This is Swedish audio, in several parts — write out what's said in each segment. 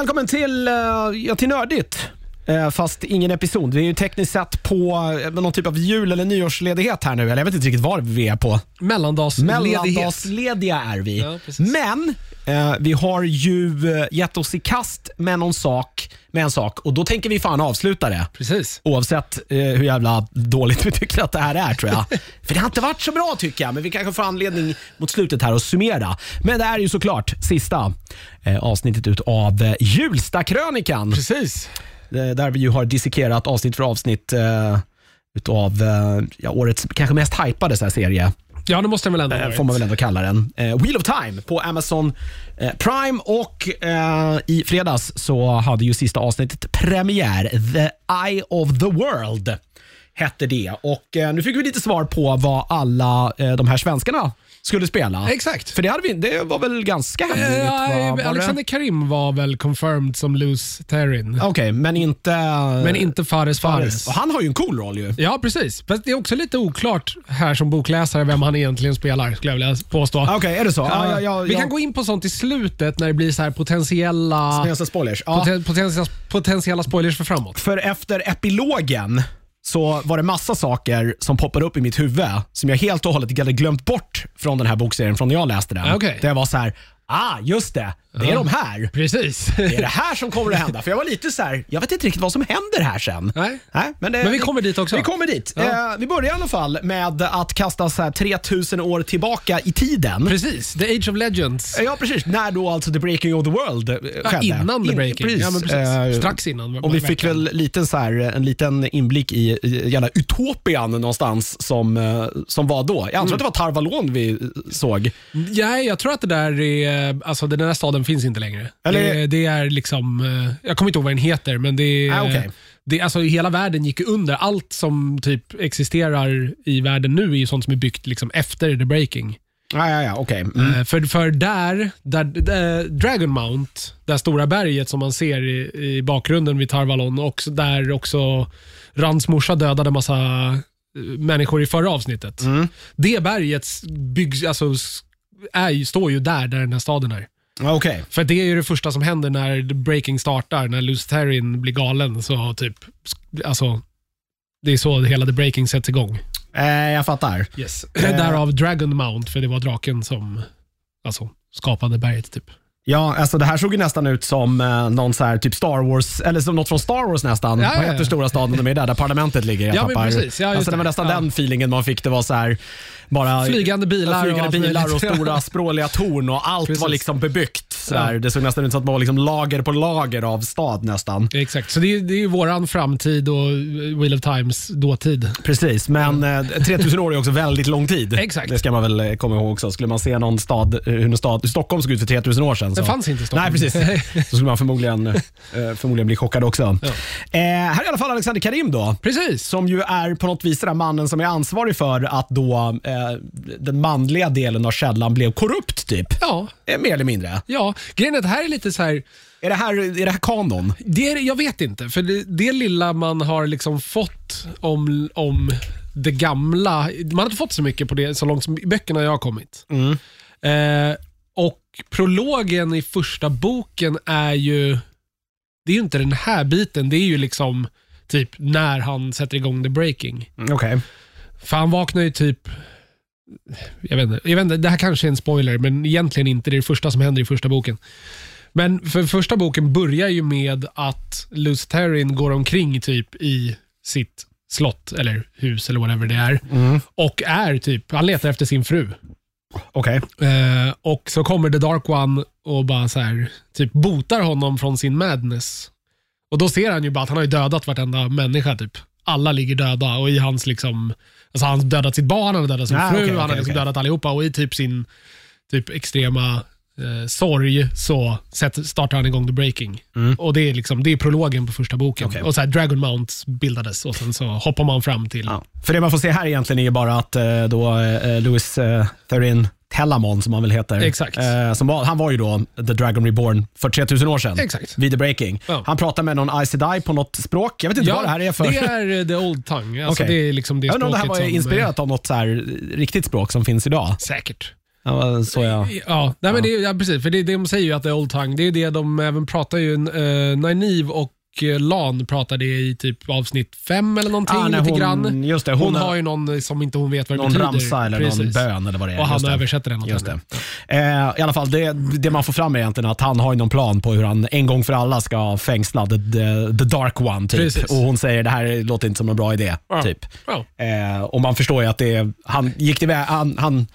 välkommen till, eh, ja, till Nördigt. Eh, fast ingen episod. Vi är ju tekniskt sett på eh, någon typ av jul eller nyårsledighet här nu. Eller jag vet inte riktigt var vi är på. Mellandagsledighet. Mellandagslediga är vi. Ja. Men eh, vi har ju eh, gett oss i kast med någon sak, med en sak och då tänker vi fan avsluta det. Precis. Oavsett eh, hur jävla dåligt vi tycker att det här är tror jag. För det har inte varit så bra tycker jag, men vi kanske får anledning mot slutet här att summera. Men det är ju såklart sista eh, avsnittet utav eh, Hjulstakrönikan. Precis. Eh, Där vi ju har dissekerat avsnitt för avsnitt eh, utav eh, ja, årets kanske mest hypade så här serie, Ja, det måste den väl ändå eh, får man väl ändå kalla den. Eh, Wheel of Time på Amazon eh, Prime och eh, i fredags så hade ju sista avsnittet premiär. The Eye of the World hette det och nu fick vi lite svar på vad alla de här svenskarna skulle spela. Exakt. För det, hade vi, det var väl ganska Eh, hemligt? va? Var det? Alexander Karim var väl confirmed som Luz Terrin. Okej, men inte... Men inte Fares Fares. Och han har ju en cool roll ju. Ja, precis. Fast det är också lite oklart här som bokläsare vem han egentligen spelar, skulle jag vilja påstå. Okej, är det så? Ja, ja, ja, vi ja. kan gå in på sånt i slutet när det blir så här potentiella, Nästa spoilers. Ja. poten, potentiella, potentiella spoilers för framåt. För efter epilogen så var det massa saker som poppade upp i mitt huvud som jag helt och hållet hade glömt bort från den här bokserien från när jag läste den. Okej. Där jag var så här, ah just det, det är Ja. de här. Precis. Det är det här som kommer att hända. För jag var lite så här, jag vet inte riktigt vad som händer här sen. Nej. Nej, men, det, Men vi kommer dit också. Vi kommer dit. Ja. Eh, vi börjar i alla fall med att kasta så här 3000 år tillbaka i tiden. Precis. The Age of Legends. Ja, precis. När då alltså The Breaking of the World eh, Ja, skedde. innan The In- Breaking. Ja, precis. Eh, Strax innan. Och vi fick väl lite så här, en liten inblick i, i jävla utopian någonstans som, eh, som var då. Jag Mm. antar att det var Tarvalon vi såg. Ja, jag tror att det där är, alltså den där staden finns inte längre. Eller- Det, det är liksom, eh, jag kommer inte ihåg vad den heter, men det Ah, okej. det, alltså hela världen gick under. Allt som typ existerar i världen nu är ju sånt som är byggt liksom efter the breaking. Ja, ja, ja, okej. Mm. Eh, För, för där, där, där, Dragon Mount, det stora berget som man ser i, i bakgrunden vid Tarvalon och där också Rands morsa dödade massa eh, människor i förra avsnittet. Mm. Det berget byggs, alltså, är, står ju där, där den här staden är. Ja, Okej. För det är ju det första som händer när breaking startar, när Luceterin blir galen. Så typ, alltså, det är så hela the breaking sätts igång. Eh, jag fattar. Yes. Därav Dragon Mount, för det var draken som alltså, skapade berget. Typ. Ja, alltså det här såg ju nästan ut som eh, någon så här typ Star Wars, eller som något från Star Wars nästan. Ja, ja, Vad ja. heter stora staden de är där, där parlamentet ligger? Jag Ja, men precis. Ja, just alltså det var nästan Ja. den feelingen man fick. Det var så här, bara Flygande bilar och flygande allt bilar och stora språliga torn och allt Precis. var liksom bebyggt. Så. Ja. Det såg nästan ut som att det var liksom lager på lager av stad nästan. Exakt, så det är, det är ju våran framtid och Wheel of Times dåtid. Precis, men eh, 3000 år är också väldigt lång tid. Exakt. Det ska man väl eh, komma ihåg också. Skulle man se någon stad, eh, hur en stad, hur Stockholm såg ut för 3000 år sedan. Det fanns inte i Stockholm. Nej, precis. Så skulle man förmodligen, eh, förmodligen bli chockad också. Ja. Eh, här är i alla fall Alexander Karim då. Precis. Som ju är på något vis den där mannen som är ansvarig för att då eh, den manliga delen av källan blev korrupt typ. Ja, Eh, mer eller mindre. ja. grejen är att det här är lite så här, Är det här, är det här kanon? det är, jag vet inte, för det, det lilla man har liksom fått om, om det gamla, man har inte fått så mycket på det så långt som i böckerna jag har kommit. Mm. Eh, prologen i första boken är ju, det är ju inte den här biten, det är ju liksom typ när han sätter igång the breaking. Mm, Okej. För han vaknar ju typ... Jag vet, inte, jag vet inte, det här kanske är en spoiler, men egentligen inte. Det är det första som händer i första boken. Men för första boken börjar ju med att Luceterin går omkring typ i sitt slott, eller hus eller whatever det är. Mm. Och är typ, han letar efter sin fru. Okej. Eh, och så kommer The Dark One och bara så här, typ botar honom från sin madness. Och då ser han ju bara att han har ju dödat vartenda människa typ. Alla ligger döda och i hans liksom, alltså han har dödat sitt barn, han har dödat sin Ja, fru, okej, han har liksom okej. dödat allihopa och i typ sin typ extrema eh, sorg så startar han igång the breaking. Och det är liksom, det är prologen på första boken. Mm. Okej. Och så här, Dragon Mount bildades och sen så hoppar man fram till Ja. För det man får se här egentligen är ju bara att eh, då eh, Louis eh, Therin Tellamon, som han väl heter. Exakt. Eh, som var, han var ju då The Dragon Reborn för 3000 år sedan. Exakt. Vid The Breaking. Ja. Han pratar med någon Aes Sedai på något språk. Jag vet inte vad det här är för... Det är eh, the old tongue. Alltså Okej. Det är liksom det jag undrar om det här var som, inspirerat av något så riktigt språk som finns idag. Säkert. Ja, så jag... Ja, nej, men det, ja precis. För det, det de säger ju att det är Old Tongue. Det är det de även pratar ju. Uh, Nynaeve och eh, Lan pratade i typ avsnitt fem eller någonting. Ah, nej, lite hon- grann. just det, hon, hon har- har ju någon som inte hon vet vad det Någon betyder. ramsa eller någon Precis. bön eller vad det är. Och han det. översätter den Just det. Eh, I alla fall, det, det man får fram är egentligen att han har ju någon plan på hur han en gång för alla ska fängsla the, the, the dark one. Typ. Precis. Och hon säger det här låter inte som en bra idé. Ja. Typ. Ja. Eh, och man förstår ju att det, han, gick tillväga, han, han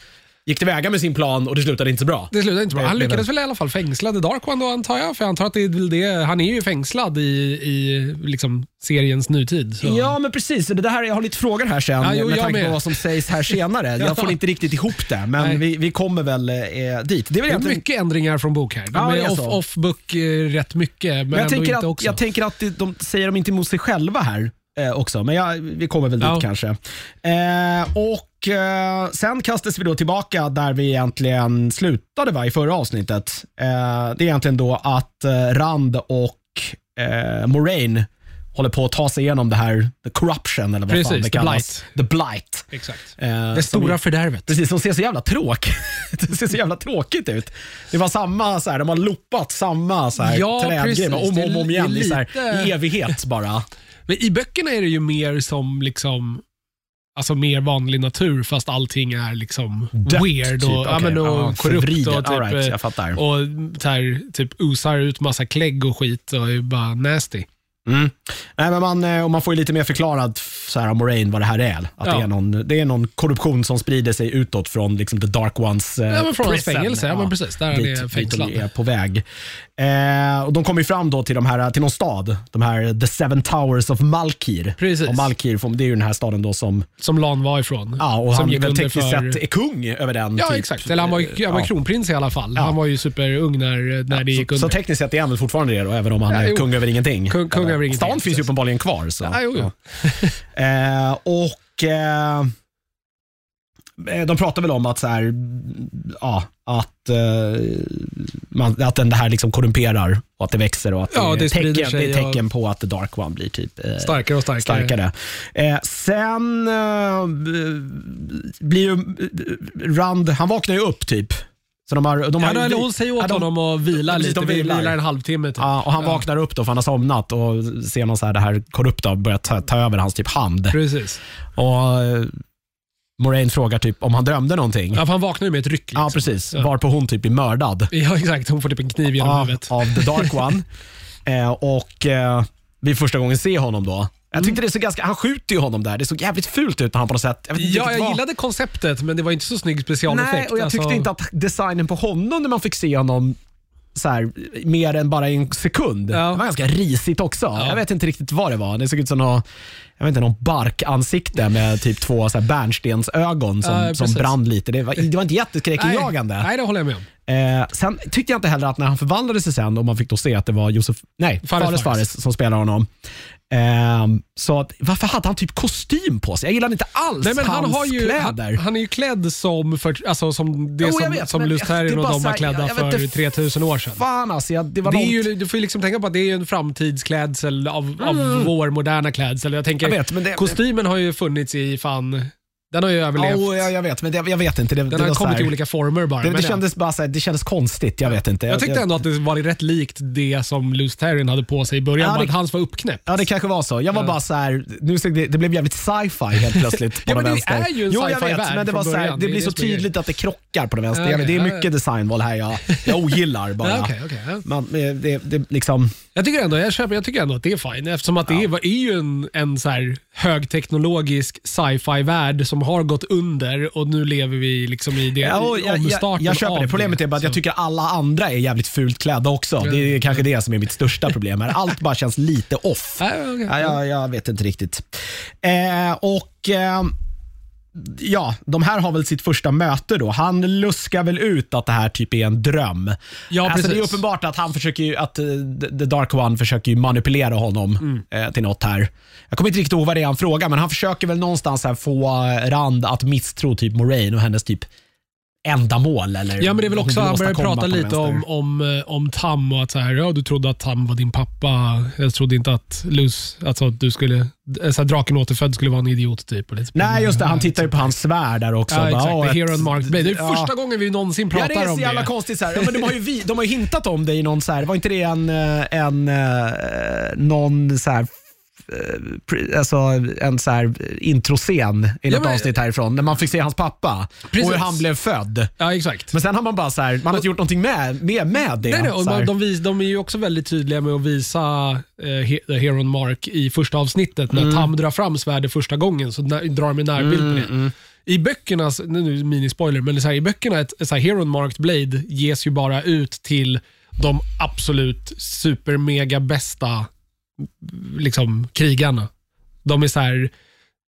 gick tillväga med sin plan och det slutade inte så bra. Det slutade inte bra. Han är lyckades väl i alla fall fängsla The Dark One då antar jag. För jag antar att det är väl det. Han är ju fängslad i, i liksom seriens nutid. Så. Ja, men precis. Det här, jag har lite frågor här sen Ja, jo, med jag tanke på vad som sägs här senare. Ja. Jag får inte riktigt ihop det, men vi, vi kommer väl eh, dit. Det är väl Det är mycket ändringar från bok här. De Ja, är off, off-book eh, rätt mycket, men, Men jag, ändå tänker inte att, också. jag tänker att det, de säger de inte emot sig själva här eh, också, men jag, vi kommer väl dit Ja. kanske. Eh, och eh, Sen kastas vi då tillbaka där vi egentligen slutade va, i förra avsnittet. Eh, det är egentligen då att eh, Rand och eh, Moraine håller på att ta sig igenom det här, the corruption eller vad fan Precis, det the kallas. The blight. Exakt. Eh, Det stora ju- fördärvet. Precis, som ser så jävla tråkigt Det ser så jävla tråkigt ut. Det var samma, så här, de har loopat samma så här, Ja, trädgrej precis. om och om, om igen i, så här, lite- i evighet bara. Men I böckerna är det ju mer som liksom Alltså mer vanlig natur fast allting är liksom Dött, weird och, typ. ja, Okej, men och ja, korrupt och typ, right, och här, typ osar ut massa klägg och skit och är bara nasty. Mm. Nej, men man, eh, och man får ju lite mer förklarat så här, Moraine vad det här är. Att Ja. det, är någon, det är någon korruption som sprider sig utåt från liksom, the dark ones eh, Ja, men från prison. fängelse, ja, men precis. Där dit, är dit de är på väg. Eh, och de kommer ju fram då till, de här, till någon stad, de här The Seven Towers of Malkir. Precis. Och Malkir, det är ju den här staden då som Som Lan var ifrån. Ja, och som han väl under tekniskt för- sett är kung över den. Ja, typ. exakt. Eller han var, han var Ja. kronprins i alla fall. Ja. Han var ju superung när, när det gick så, så under. tekniskt sett är han väl fortfarande det då, även om han Ja, är jo. kung över ingenting. Kung- kung över ingenting, Stan finns ju uppenbarligen kvar. Så. Ja, jo, jo. Eh, och eh, eh, de pratar väl om att, så här, ja, att, eh, man, att den det här liksom korrumperar och att det växer och att Ja, det, är tecken, det är tecken på att The Dark One blir typ eh, Starkare och starkare. starkare. Eh, sen eh, blir ju eh, Rand, han vaknar ju upp typ. Så de har, de har, Ja, eller hon säger åt ja, de- honom att vila Precis, lite. de Vi vilar. vilar en halvtimme. Typ. Ja, och han Ja. vaknar upp då för han har somnat och ser någon så här, det här korrupta börjar ta, ta över hans typ hand. Precis. Och eh, Moraine frågar typ om han drömde någonting. Ja, för han vaknar ju med ett ryck. Liksom. Ja, precis. Ja. Varpå hon typ blir mördad Ja, exakt. Hon får typ en kniv genom av, huvudet. av The Dark One. eh, och eh, vi första gången ser honom då. Jag tyckte det så ganska, han skjuter ju honom där. Det såg jävligt fult ut när han på något sätt. Jag vet inte Ja, riktigt jag vad- gillade konceptet, men det var inte så snygg specialeffekt. Nej, och jag tyckte Alltså, inte att designen på honom när man fick se honom så här, mer än bara en sekund. Ja. Det var ganska risigt också. Ja. Jag vet inte riktigt vad det var. Det såg ut som någon, jag vet inte, någon barkansikte med typ två så här bärnstensögon som, Ja, som precis. brann lite. Det var, det var inte jätteskräckinjagande. nej, det håller jag med om. Eh, sen tyckte jag inte heller att när han förvandlade sig sen och man fick då se att det var Josef, nej, Fares Fares Fares. Fares som spelar honom. Eh, så att, varför hade han typ kostym på sig? Jag gillade inte alls Nej, men han, hans har ju, kläder. han, han är ju klädd som, för, alltså, som det Jo, jag som, vet, som är och de var klädda jag vet för inte 3000 år sedan. Fan alltså, jag, det var Det är långt. ju, du får ju liksom tänka på att det är en framtidsklädsel av, av vår moderna klädsel. Jag tänker, Jag vet, det- kostymen har ju funnits i fan... Den har ju överlevt. Ja, jag, jag vet, men det, jag vet inte. Det, den det har kommit här, i olika former bara. det, det, kändes bara så här, det kändes konstigt. Jag vet inte. jag tyckte ändå att det var rätt likt det som Lustherren hade på sig i början, Ja, det- att hans var uppknäppt. Ja, det kanske var så. Jag var bara så här, nu det, det blev jävligt sci-fi helt plötsligt Ja, men det vänster. är ju en jo, jag sci-fi vet, värld men det, var så här, det blir så tydligt att det krockar på den vänster. Ja, vet, det är ja, mycket designval här jag, jag ogillar bara. Ja, okej, okej, ja. Man, eh, det, det, liksom, Jag tycker ändå, jag, köper, jag tycker ändå att det är fine eftersom att det är, är ju en, en så här högteknologisk sci-fi värld som har gått under och nu lever vi liksom i det Ja, jag, jag, jag köper det. Problemet är bara att jag Så- tycker alla andra är jävligt fult klädda också. Det är kanske det som är mitt största problem här. Allt bara känns lite off. Ja, ja. Ja, jag, jag vet inte riktigt. Eh, och eh, Ja, de här har väl sitt första möte då. Han luskar väl ut att det här typ är en dröm. Ja, alltså, det är uppenbart att han försöker ju, att eh, The Dark One försöker ju manipulera honom Mm. eh, till något här. Jag kommer inte riktigt ihåg vad det är han frågar, men han försöker väl någonstans här få Rand att misstro typ Moraine och hennes typ ändamål. Eller Ja, men det är väl också, han åstadkomma prata lite om, om, eh, om Tam och att så här, ja, du trodde att Tam var din pappa. Jag trodde inte att Luz, alltså att du skulle, eh, så här, draken återfödd skulle vara en idiot typ. Och lite Nej, just det. Han tittar ju på hans svärd där också. Ja, Bara, exakt. "Åh, The ett- Hero and Mark Blade. Det är ja. första gången vi någonsin Ja, pratar det är om så jävla det. konstigt. Så här. Ja, men de, har ju vi, de har ju hintat om det i någon, så här, var inte det en, eh, en, någon så här, Alltså en så här introscen i Ja, något men- avsnitt härifrån, när man fick se hans pappa Precis. och hur han blev född. Ja, exakt. Men sen har man bara så här, man har inte gjort någonting med, med, med det. Nej, nej, och de, de, de är ju också väldigt tydliga med att visa eh, He- The Hero and Mark i första avsnittet. När Mm. Tam drar fram svärdet första gången så när, drar de en närbild på det. mm. I böckerna, nu minispoiler, men så här, i böckerna, ett, ett så här Hero and Marked Blade ges ju bara ut till de absolut super mega bästa liksom, krigarna. De är så här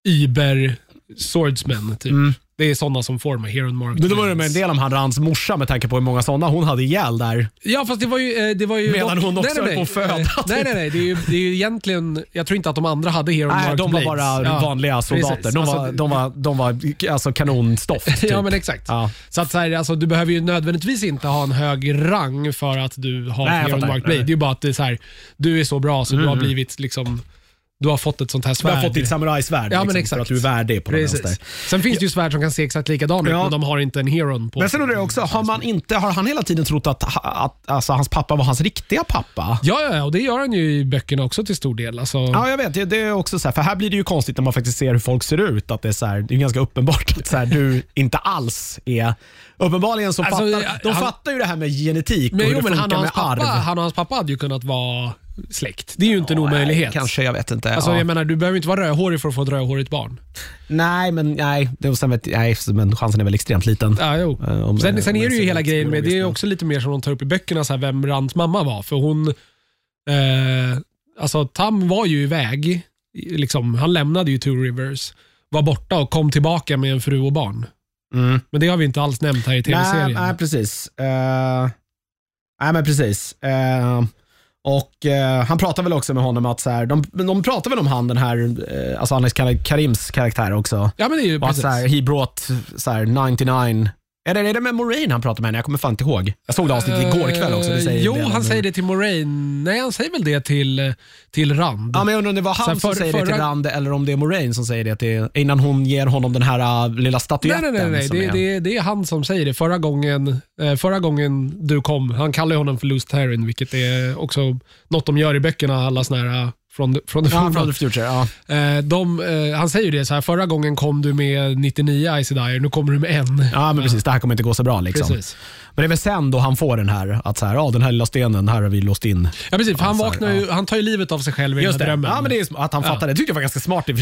Uber swordsmen typ. Mm. Det är sådana som får med Hero and Marked Men då var det med en del om han Rands morsa med tanke på hur många sådana hon hade ihjäl där. Ja, fast det var ju... eh, Det var ju Medan hon också nej, nej, höll på att föda, nej. typ. Nej, nej, nej. Det är, ju, det är ju egentligen... Jag tror inte att de andra hade Hero Nej, de var bara Ja, vanliga soldater. De, var, Alltså, de, var, de var alltså kanonstoft. Typ. Ja, men exakt. Ja. Så att så här, alltså, du behöver ju nödvändigtvis inte ha en hög rang för att du har Nej, jag Hero fattar. Marked Blade. Det är ju bara att det är så här, du är så bra så du har blivit liksom... Du har fått ett sånt här Du svärd. har fått ditt samurajsvärd Ja, men liksom, exakt. för att du är värdig på den Precis. vänster. Sen finns det ju svärd som kan se exakt likadana ut, Ja. men de har inte en Heron på Men sen undrar jag också, har, man inte, har han hela tiden trott att, att alltså, hans pappa var hans riktiga pappa? Ja, ja, och det gör han ju i böckerna också till stor del. Alltså, Ja, jag vet. Det, det är också så här, för här blir det ju konstigt när man faktiskt ser hur folk ser ut. Att det, är så här, det är ganska uppenbart att så här, du inte alls är... Uppenbarligen så Alltså, fattar de han- fattar ju det här med genetik Men, och hur jo, det men funkar han och, med pappa, arv. han och hans pappa hade ju kunnat vara släkt. Det är ju inte en omöjlighet. Kanske, jag vet inte. Alltså, ja. jag menar, du behöver inte vara rödhårig för att få ett rödhårigt barn. Nej, men, nej, det, och sen vet, nej, men chansen är väl extremt liten. Ja, jo. Eh, om- sen, sen är det ju hela grejen med, det är också lite mer som de tar upp i böckerna, så här, vem Rands mamma var. För hon, eh, alltså Tam var ju iväg, liksom, han lämnade ju Two Rivers, var borta och kom tillbaka med en fru och barn. Mm. Men det har vi inte alls nämnt här i Nej, tv-serien. nej, precis. Uh, nej, men precis. Eh, och eh, Han pratar väl också med honom att så här, de, de pratar väl om han den här, uh, alltså Anis Kar- Karims karaktär också. Ja, men det är ju Och att precis. så här, he brought så här, 99 eller är det med Moraine han pratar med henne? Jag kommer fan inte ihåg. Jag såg det avsnittet igår kväll också. Det säger Eh, jo, det, han men- säger det till Moraine. Nej, han säger väl det till, till Rand. Ja, men jag undrar om det var han här, som för- säger det till förra- Rand eller om det är Moraine som säger det till, innan hon ger honom den här uh, lilla Nej, statyetten. nej, nej. nej. Det, är- det, det är han som säger det. Förra gången, eh, förra gången du kom, han kallar honom för Loose Terrin, vilket är också något de gör i böckerna, alla såna här från, the- the- Ja, from the future. Ja. Eh, de, eh, han säger ju det så här, förra gången kom du med 99 Icy Dyer, nu kommer du med en. ja, men precis. Det här kommer inte gå så bra. Liksom. Precis. Men det är väl sen då han får den här, att så här, ja, den här lilla stenen, här har vi låst in. Ja, precis. För han, här, vaknar ju, han tar ju livet av sig själv i den Just här det. drömmen. Ja, men det är att han Ja. fattar det. Det tyckte jag var ganska smart i och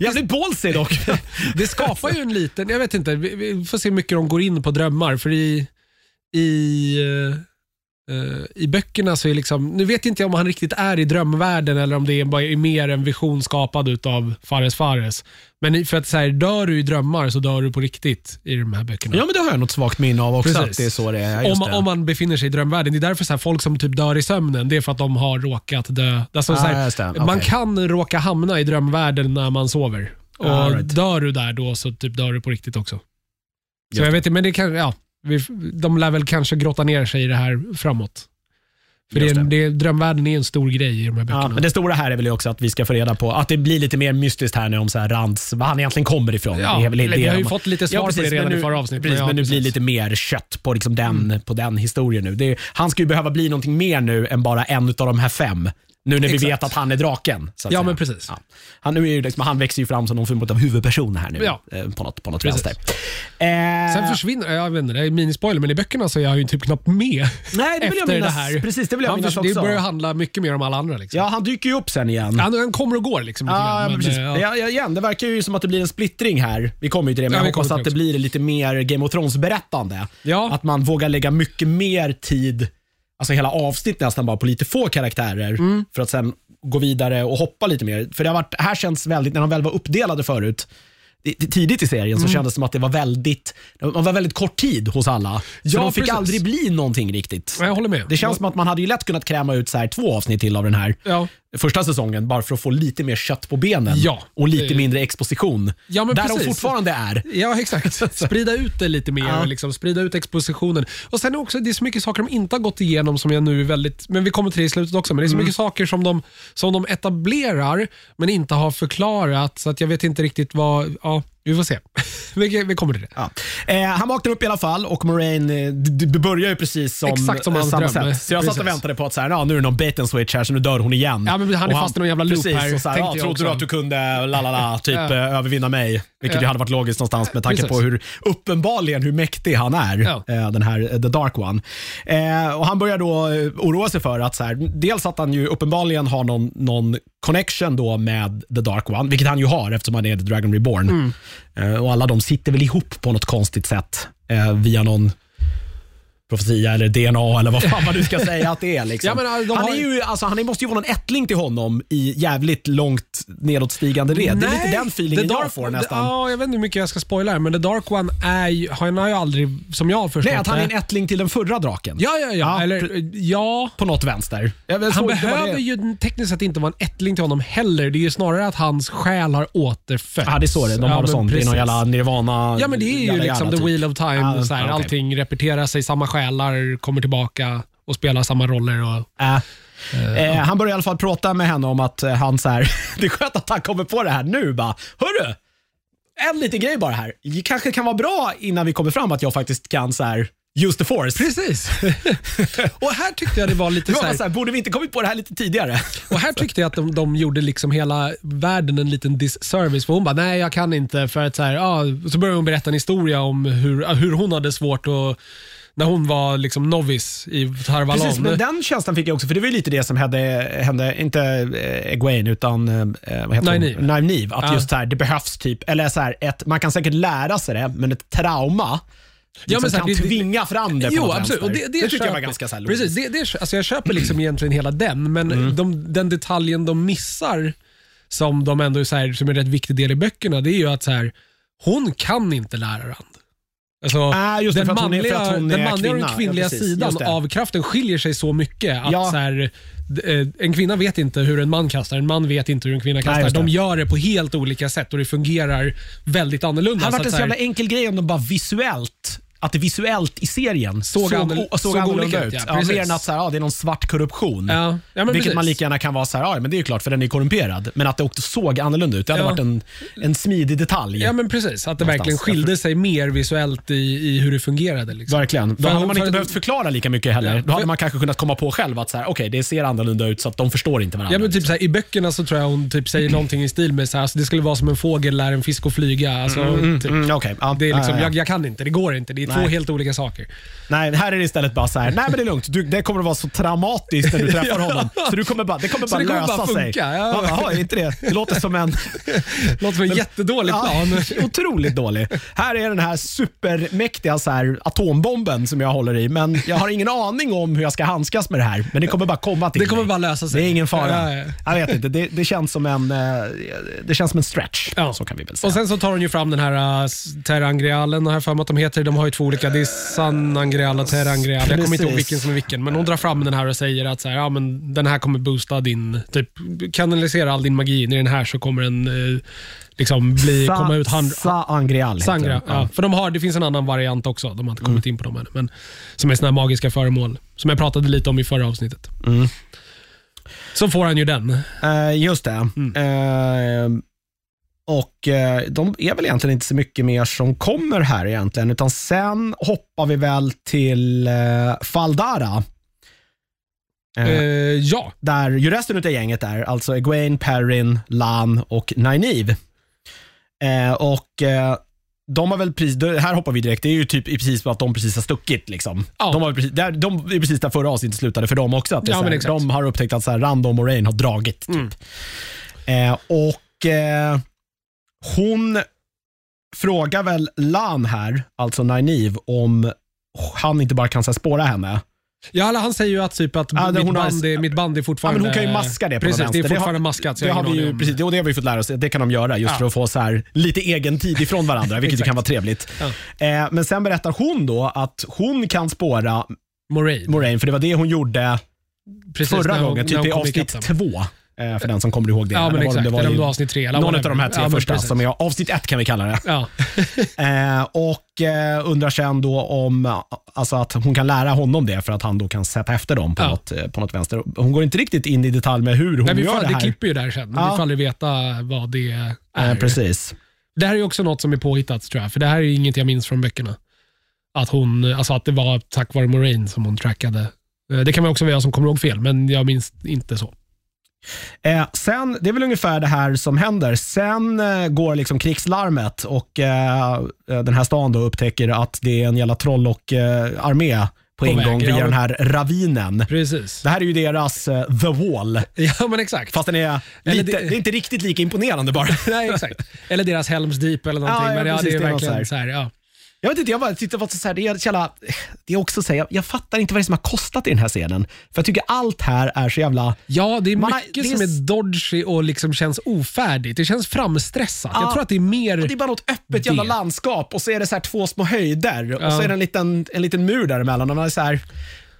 Jävligt ballsy dock. Det skapar ju en liten, jag vet inte, vi, vi får se hur mycket de går in på drömmar. För i, i, eh, i böckerna så är liksom, nu vet inte jag om han riktigt är i drömvärlden eller om det är bara är mer en vision skapad utav Fares Fares. Men för att så här, dör du i drömmar så dör du på riktigt i de här böckerna. ja, men det har jag något svagt minne av också. Precis. Det är så det är. om, det. om man befinner sig i drömvärlden. Det är därför så här, folk som typ dör i sömnen, det är för att de har råkat dö. Alltså, Ah, så här, just det. Man kan råka hamna i drömvärlden när man sover. Och Ah, right. Dör du där då så typ dör du på riktigt också. Så jag vet inte, men det kan, ja, vi, de lär väl kanske grotta ner sig i det här framåt. För det, är- det, drömvärlden är en stor grej i de här böckerna. Ja, men det stora här är väl också att vi ska få reda på att det blir lite mer mystiskt här nu om så här Rands, var han egentligen kommer ifrån. Ja, det är väl eller det vi har ju fått lite svar på det redan nu, i förra avsnittet, Precis, men ja, men nu blir det precis. lite mer kött på, liksom den, på den historien nu. Det han ska ju behöva bli någonting mer nu än bara en av de här fem. Nu när vi Exakt. vet att han är draken. Ja, säga. men precis. Han, nu är ju liksom, han växer ju fram som någon form av huvudperson här nu. Ja. eh, På något, på något Precis. vänster. Eh, Sen försvinner, jag vet inte, det är minispoiler, men i böckerna så är jag ju typ knappt med Nej, det vill jag minnas. det här. Precis, det vill jag Han minnas också. Det börjar handla mycket mer om alla andra. Liksom. Ja, han dyker ju upp sen igen. Han, han kommer och går liksom. Ja, grann, men precis. eh, ja. Ja, ja, igen, det verkar ju som att det blir en splittring här. Vi kommer ju till det, men Ja, vi jag hoppas att det blir lite mer Game of Thrones-berättande. Ja. Att man vågar lägga mycket mer tid, alltså hela avsnitt nästan bara på lite få karaktärer Mm. för att sen gå vidare och hoppa lite mer. För det har varit, här känns väldigt, när de väl var uppdelade förut, tidigt i serien Mm. så kändes det som att det var väldigt, det var väldigt kort tid hos alla. Så Ja, de fick precis. aldrig bli någonting riktigt. Jag håller med. Det känns som att man hade ju lätt kunnat kräma ut så här två avsnitt till av den här. Ja. Första säsongen bara för att få lite mer kött på benen Ja. och lite mindre exposition. Ja, men där de precis. fortfarande är. Ja, exakt. Sprida ut det lite mer, Ja. och liksom, sprida ut expositionen. Och sen är också, det är så mycket saker de inte har gått igenom som jag nu är väldigt, men vi kommer till det i slutet också, men det är så Mm. mycket saker som de, som de etablerar men inte har förklarat, så att jag vet inte riktigt vad, ja, vi får se. vi, vi kommer till det. Ja. Eh, han vaknar upp i alla fall och Moraine, eh, börjar ju precis som, Exakt som eh, hans samma dröm. sätt. Så jag satt och Precis. väntade på att så här, ja, nu är det någon bait and switch här så nu dör hon igen. Ja, men han är Och fast i någon jävla loop precis, här, Och så här, tänkte ja, jag trodde du också. att du kunde la, la, la, typ Ja. eh, övervinna mig? Vilket Ja. ju hade varit logiskt någonstans med tanke Precis. på hur uppenbarligen hur mäktig han är, Ja. eh, den här eh, The Dark One. Eh, och Han börjar då eh, oroa sig för att så här, dels att han ju uppenbarligen har någon, någon connection då med The Dark One, vilket han ju har eftersom han är The Dragon Reborn. Eh, och alla de sitter väl ihop på något konstigt sätt eh, via någon profetia eller DNA eller vad fan man nu ska säga att det är. Liksom. Ja, men, äh, han, har är ju- alltså, han måste ju vara någon ättling till honom i jävligt långt nedåtstigande led. Det är lite den feelingen The jag Dark- får nästan. Ja, jag vet inte hur mycket jag ska spoila här, men The Dark One är ju, han har ju aldrig, som jag har förstått Nej, att han är en ättling till den förra draken. Ja, ja, ja. Ja, Eller, ja. På något vänster. Vet, Han behöver ju tekniskt sett inte vara en ättling till honom heller. Det är ju snarare att hans själ har återfötts. Ja, det är så det De har det sånt. Det är någon jävla nirvana. Ja, men det är ju liksom jalla, the typ. wheel of time. Ja, så här, okej. Allting repeterar sig, samma själar kommer tillbaka och spelar samma roller. Och, Äh. Eh, han börjar i alla fall prata med henne om att eh, han så här, det är skönt att han kommer på det här nu bara. Hörru, en liten grej bara här. Det kanske kan vara bra innan vi kommer fram att jag faktiskt kan så här, use the force. Precis. och här tyckte jag det var lite Det var så här, så här, borde vi inte kommit på det här lite tidigare? Och här tyckte jag att de, de gjorde liksom hela världen en liten disservice. För hon bara, nej jag kan inte. För att så, här, ja, så började hon berätta en historia om hur, hur hon hade svårt att när hon var liksom novice i Tarvalon. Precis, men den känslan fick jag också, för det var ju lite det som hände, hände inte eh, Egwene utan eh, vad heter Nynaeve. hon? Nynaeve. Att Ja. just så här, det behövs typ, eller så här, ett, man kan säkert lära sig det, men ett trauma liksom men så här, kan det- det- tvinga fram det Jo, absolut. Och vänster. det, det, tycker jag var ganska så här. Precis, det, det, alltså jag köper liksom egentligen hela den, men Mm. de, den detaljen de missar, som de ändå är, så här, som är en rätt viktig del i böckerna, det är ju att så här, hon kan inte lära Rand. Alltså, Ah, just det, den för att hon är- manliga, för att hon den är manliga och den kvinnliga Ja, precis. sidan av kraften skiljer sig så mycket. Att Ja. så här, eh, en kvinna vet inte hur en man kastar, en man vet inte hur en kvinna kastar. det. de gör det på helt olika sätt och det fungerar väldigt annorlunda. Det hade varit en så jävla enkel grej om de bara visuellt att det visuellt i serien Såg såg, annorl- såg, såg annorlunda ut. ut, ja, Ja, mer än att så här, ja, det är någon svart korruption. Ja, ja, Vilket precis. man lika gärna kan vara så här, ja men det är ju klart för den är korrumperad. Men att det också såg annorlunda ut. Det hade varit en, en smidig detalj. Ja men precis, att det verkligen skilde sig mer visuellt i, i hur det fungerade. Liksom. Verkligen. Då För- hade man för- inte behövt förklara lika mycket heller. Då hade för- man kanske kunnat komma på själv att så här, okej, det ser annorlunda ut så att de förstår inte varandra. Ja, men typ såhär, I böckerna så tror jag hon typ säger någonting i stil med såhär, alltså, det skulle vara som en fågel lär en fisk att flyga. Alltså, typ. Mm, Det är liksom, jag kan inte, det går inte. Det är två Nej. helt olika saker. Nej, här är det istället bara så här, nej men det är lugnt. Du, det kommer att vara så traumatiskt när du träffar Ja. honom. Så du kommer bara, det kommer bara det kommer lösa bara sig. ja. Jaha, inte det? Det låter som en... Låter som en jättedålig plan. Ja, otroligt dålig. Här är den här supermäktiga så här, atombomben som jag håller i, men jag har ingen aning om hur jag ska handskas med det här. Men det kommer bara komma till Det kommer mig. bara lösa sig. Det är ingen fara. Ja, ja. Jag vet inte, det, det, känns som en, eh, det känns som en stretch. Ja. Så kan vi väl säga. Och Sen så tar hon ju fram den här uh, Terangrealen, har jag för mig att de heter. De har ju två olika. Det är Sanangreal och Terangreal. Jag kommer inte ihåg vilken som är vilken. Men hon drar fram den här och säger att så här, ja, men den här kommer boosta din, typ kanalisera all din magi. I den här så kommer den eh, liksom bli, Sa- komma ut hand, Saangreal Sangra. den. Ja. För de har, det finns en annan variant också. De har inte kommit in på dem än. Men, som är såna här magiska föremål. Som jag pratade lite om i förra avsnittet. Mm. Så får han ju den. Eh, just det. Mm. Eh, och eh, de är väl egentligen inte så mycket mer som kommer här egentligen, utan sen hoppar vi väl till eh, Faldara. Eh, Eh, ja. Där ju resten av gänget är, alltså Egwene, Perrin, Lan och Nynaeve. Och de har väl precis, här hoppar vi direkt, det är ju typ precis att de precis har stuckit. Liksom. Ja. De, har precis, där, de är precis där förra avsnittet slutade för dem också. Att Ja, här, de har upptäckt att så här, Rand och Moraine har dragit. Typ. Mm. Och hon frågar väl Lan här, alltså Nynaeve, om han inte bara kan så här, spåra henne. Ja, eller han säger ju att, typ att Ja, det- mitt, hon har- band är, mitt band är Ja, fortfarande... men hon kan ju maska det på Precis, något det är vänster. fortfarande har- maskat. så Det jag har, ingen vi aning ju, om- precis, och det har vi fått lära oss. Det kan de göra just Ja. för att få så här, lite egen tid ifrån varandra, vilket ju Exakt. kan vara trevligt. Eh, men sen berättar hon då att hon kan spåra Moraine. Moraine, för det var det hon gjorde Precis, förra när hon- gången, när typ hon i kom avsnitt dem. två. Eh, för den som kommer ihåg det. Ja, men var det- exakt. det var det var avsnitt tre. Eller Någon av de här tre Ja, första, som är avsnitt ett kan vi kalla det. Ja. Eh, och eh, undrar sen då om alltså att hon kan lära honom det för att han då kan sätta efter dem på, Ja. något, på något vänster. Hon går inte riktigt in i detalj med hur hon Nej, vi gör får, det det här. klipper ju där sen, men vi får aldrig veta vad det är. Eh, precis. Det här är också något som är påhittat tror jag, för det här är inget jag minns från böckerna. Att, hon, alltså att det var tack vare Moraine som hon trackade. Det kan man också vara jag som kommer ihåg fel, men jag minns inte så. Eh, sen, det är väl ungefär det här som händer. Sen eh, går liksom krigslarmet och eh, den här stan då upptäcker att det är en jävla troll och eh, armé på, På en väg, gång via ja, men- den här ravinen. Precis. Det här är ju deras eh, The Wall, Ja, men exakt. fast den är, lite, det- det... är inte riktigt lika imponerande bara. Nej, exakt. Eller deras Helms Deep eller någonting. Ja, ja, men ja, precis, det är det är verkligen så så här. ja. Jag vet inte, jag bara tyckte det var så här, det är jävla, det är också så här, jag, jag fattar inte vad det är som har kostat i den här scenen. För jag tycker allt här är så jävla, Ja, det är Man mycket det är som är dodgy och liksom känns ofärdigt. Det känns framstressat. Ja. Jag tror att det är mer... det är bara något öppet jävla Det. landskap och så är det så här två små höjder och Ja. så är det en liten, en liten mur däremellan. Och man är så här,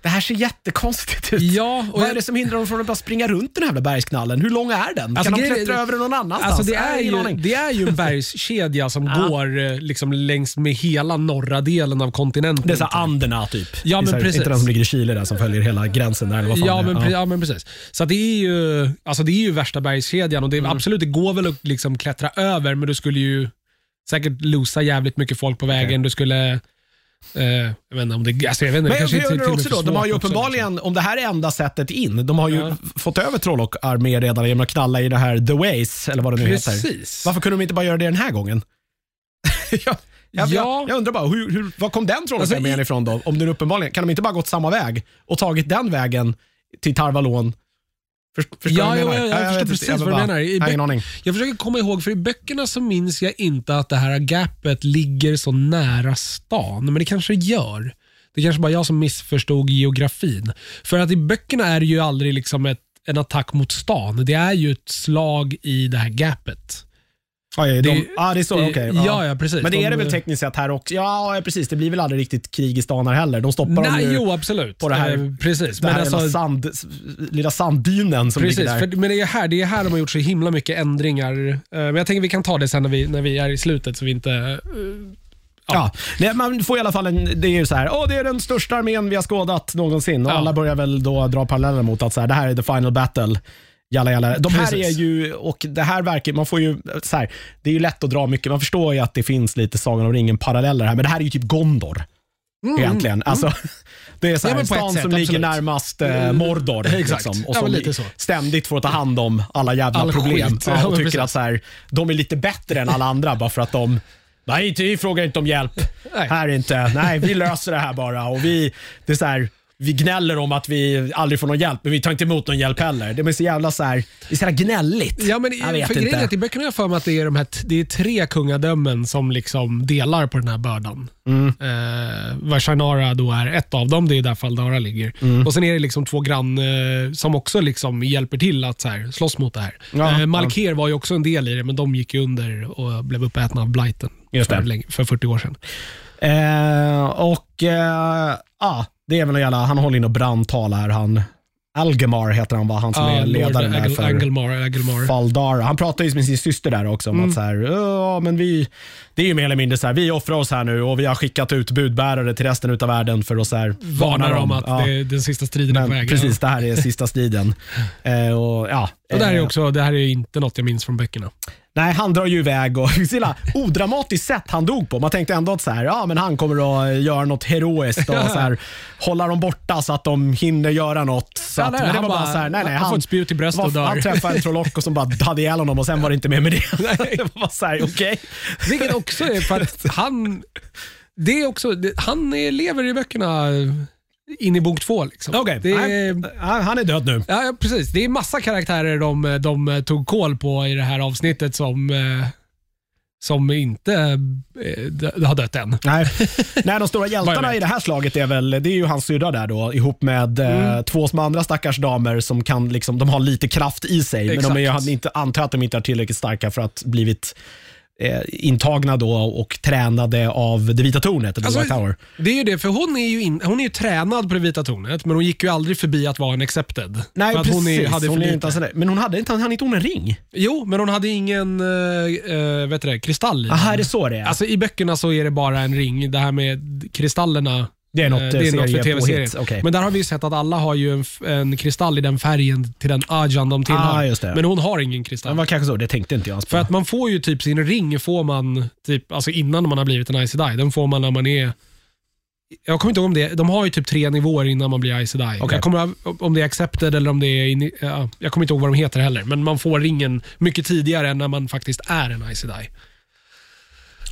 det här ser jättekonstigt ut. Ja, och Vad är det som hindrar dem från att bara springa runt den här jävla bergsknallen? Hur lång är den? Alltså, kan de klättra över den någon annanstans? Alltså det, är ju, aning. det är ju en bergskedja som går eh, liksom längs med hela norra delen av kontinenten. Det är så Anderna typ. Ja, men precis. Inte den som ligger i Chile där som följer hela gränsen där eller vad fan Ja men, pre- ja, men precis. Så det är ju alltså det är ju värsta bergskedjan och det, Mm. absolut, det går väl att liksom klättra över, men du skulle ju säkert losa jävligt mycket folk på vägen. Du skulle... Eh, jag vet inte om det... Alltså jag vet inte, Men kanske jag undrar också då, de har ju svårt också, uppenbarligen, om det här är enda sättet in, de har ju Ja. fått över Troll och armé redan genom att knalla i det här The Ways, eller vad det nu heter. Precis. Varför kunde de inte bara göra det den här gången? jag, jag, Ja. jag, undrar bara, hur, hur, var kom den Alltså, trollarmén i- ifrån då? Om den uppenbarligen, kan de inte bara gått samma väg och tagit den vägen till Tarvalon? För, förstår du Ja, vad jo, menar? jag- jag vet förstår precis jag vad du menar. I Jag ingen aning. Jag försöker komma ihåg, för i böckerna så minns jag inte att det här gapet ligger så nära stan, men det kanske det gör. Det kanske bara jag som missförstod geografin. För att i böckerna är det ju aldrig liksom ett, en attack mot stan. Det är ju ett slag i det här gapet. Ja, ja, de, Det- ja, det är så, det- okej. ja, ja, precis. Men det är det De- väl tekniskt sett här också? Ja, ja, precis. Det blir väl aldrig riktigt krig i stan här heller. De stoppar dem Nej, ju jo absolut. på det här- Eh, precis. den Men här alltså, jävla sand, lilla sanddynen som Precis, ligger där. för, men det är, här, det är här de har gjort så himla mycket ändringar. Eh, Men jag tänker vi kan ta det sen när vi, när vi är i slutet så vi inte... eh, Ja. Nej, man får i alla fall en, det är ju så här, åh det är den största armén vi har skådat någonsin. Och Ja. alla börjar väl då dra paralleller mot att så här, det här är the final battle. Jalla, jalla. De här Precis. är ju, och det här verkar, man får ju, så här, det är ju lätt att dra mycket, man förstår ju att det finns lite Sagan om ringen paralleller här, men det här är ju typ Gondor. Egentligen. Alltså, det är så Mm, Ja, här, ett stan sätt, som ligger absolut. närmast eh, Mordor. Exakt. Liksom, och Ja, som så. ständigt får ta hand om alla jävla All problem. Ja, Ja, och tycker precis. att så här, de är lite bättre än alla andra bara för att de Nej, vi frågar inte om hjälp. Nej. Här inte. Nej, vi löser det här bara. Och vi, det är så här, vi gnäller om att vi aldrig får någon hjälp, men vi tar inte emot någon hjälp heller. Det är så jävla så här, det är så jävla gnälligt. Ja, men jag vet för grejen är inte. att i böckerna har jag för mig att det är, de här, det är tre kungadömen som liksom delar på den här bördan. Mm. Eh, var Shannara då är ett av dem, det är där Faldara ligger. Mm. Och Sen är det liksom två grann eh, som också liksom hjälper till att så här, slåss mot det här. Ja, eh, Malker var ju också en del i det, men de gick ju under och blev uppätna av blighten för, länge, för 40 år sedan. Eh, och eh, ja, det är väl en jävla, han håller in och brandtal här. Han, Algemar heter han va? Han som är Lord ledaren där för Angelmar, Angelmar. Faldara. Han pratar ju med sin syster där också om Mm. att så här, ja, men vi, det är ju mer eller mindre så här, vi offrar oss här nu och vi har skickat ut budbärare till resten av världen för att så här, Varnar om att Ja, det är den sista striden är men på väg. Precis, det här är sista striden. eh, och, ja, Och det här är eh, också, det här är inte något jag minns från böckerna. Nej, han drar ju iväg och så jävla odramatiskt sätt han dog på. Man tänkte ändå att så här, ja, men han kommer att göra något heroiskt och så här, hålla dem borta så att de hinner göra något. Så Ja, att, nej, men det han var bara bara- så här, nej, nej, han får ett spjut i bröstet och dör. Han träffade en trollocko som bara hade ihjäl honom och sen var det inte mer med det. det var så här, okej. Vilket också är för att han, det är också, han är, lever i böckerna in i bok två. Liksom. Okej, Det nej, är- han han är död nu. Ja, precis. Det är massa karaktärer de, de tog koll på i det här avsnittet som, eh, som inte eh, har dött än. Nej. Nej, de stora jag hjältarna i det här slaget är väl, det är ju hans syrra där då, ihop med Mm. eh, två små andra stackars damer som kan liksom, de har lite kraft i sig, men de är, Exakt. inte, antar att de inte är tillräckligt starka för att blivit eh, intagna då och tränade av det vita tornet, eller Alltså, White Tower. Det är ju det, för hon är ju, in, hon är ju tränad på det vita tornet, men hon gick ju aldrig förbi att vara en accepted. Nej, precis. hon är, hade hon är inte, alltså, men hon hade inte, hade inte hon en ring? Jo, men hon hade ingen uh, vet det, kristall i den. Aha, är det så det är? Alltså I böckerna så är det bara en ring. Det här med kristallerna det är något, eh, eh, det är något för påhitt. Okej. Men där har vi sett att alla har ju en, en kristall i den färgen till den ajan de tillhör. Ah, det. Men hon har ingen Det kristall. var kanske så, det tänkte inte jag ens på. För att man får ju typ sin ring får man typ, alltså innan man har blivit en Icy Die. Den får man när man är jag kommer inte ihåg om det De har ju typ tre nivåer innan man blir Icy Die. Okej. Jag kommer, om det är accepted eller om det är... In, ja, jag kommer inte ihåg vad de heter heller, men man får ringen mycket tidigare än när man faktiskt är en Icy Die.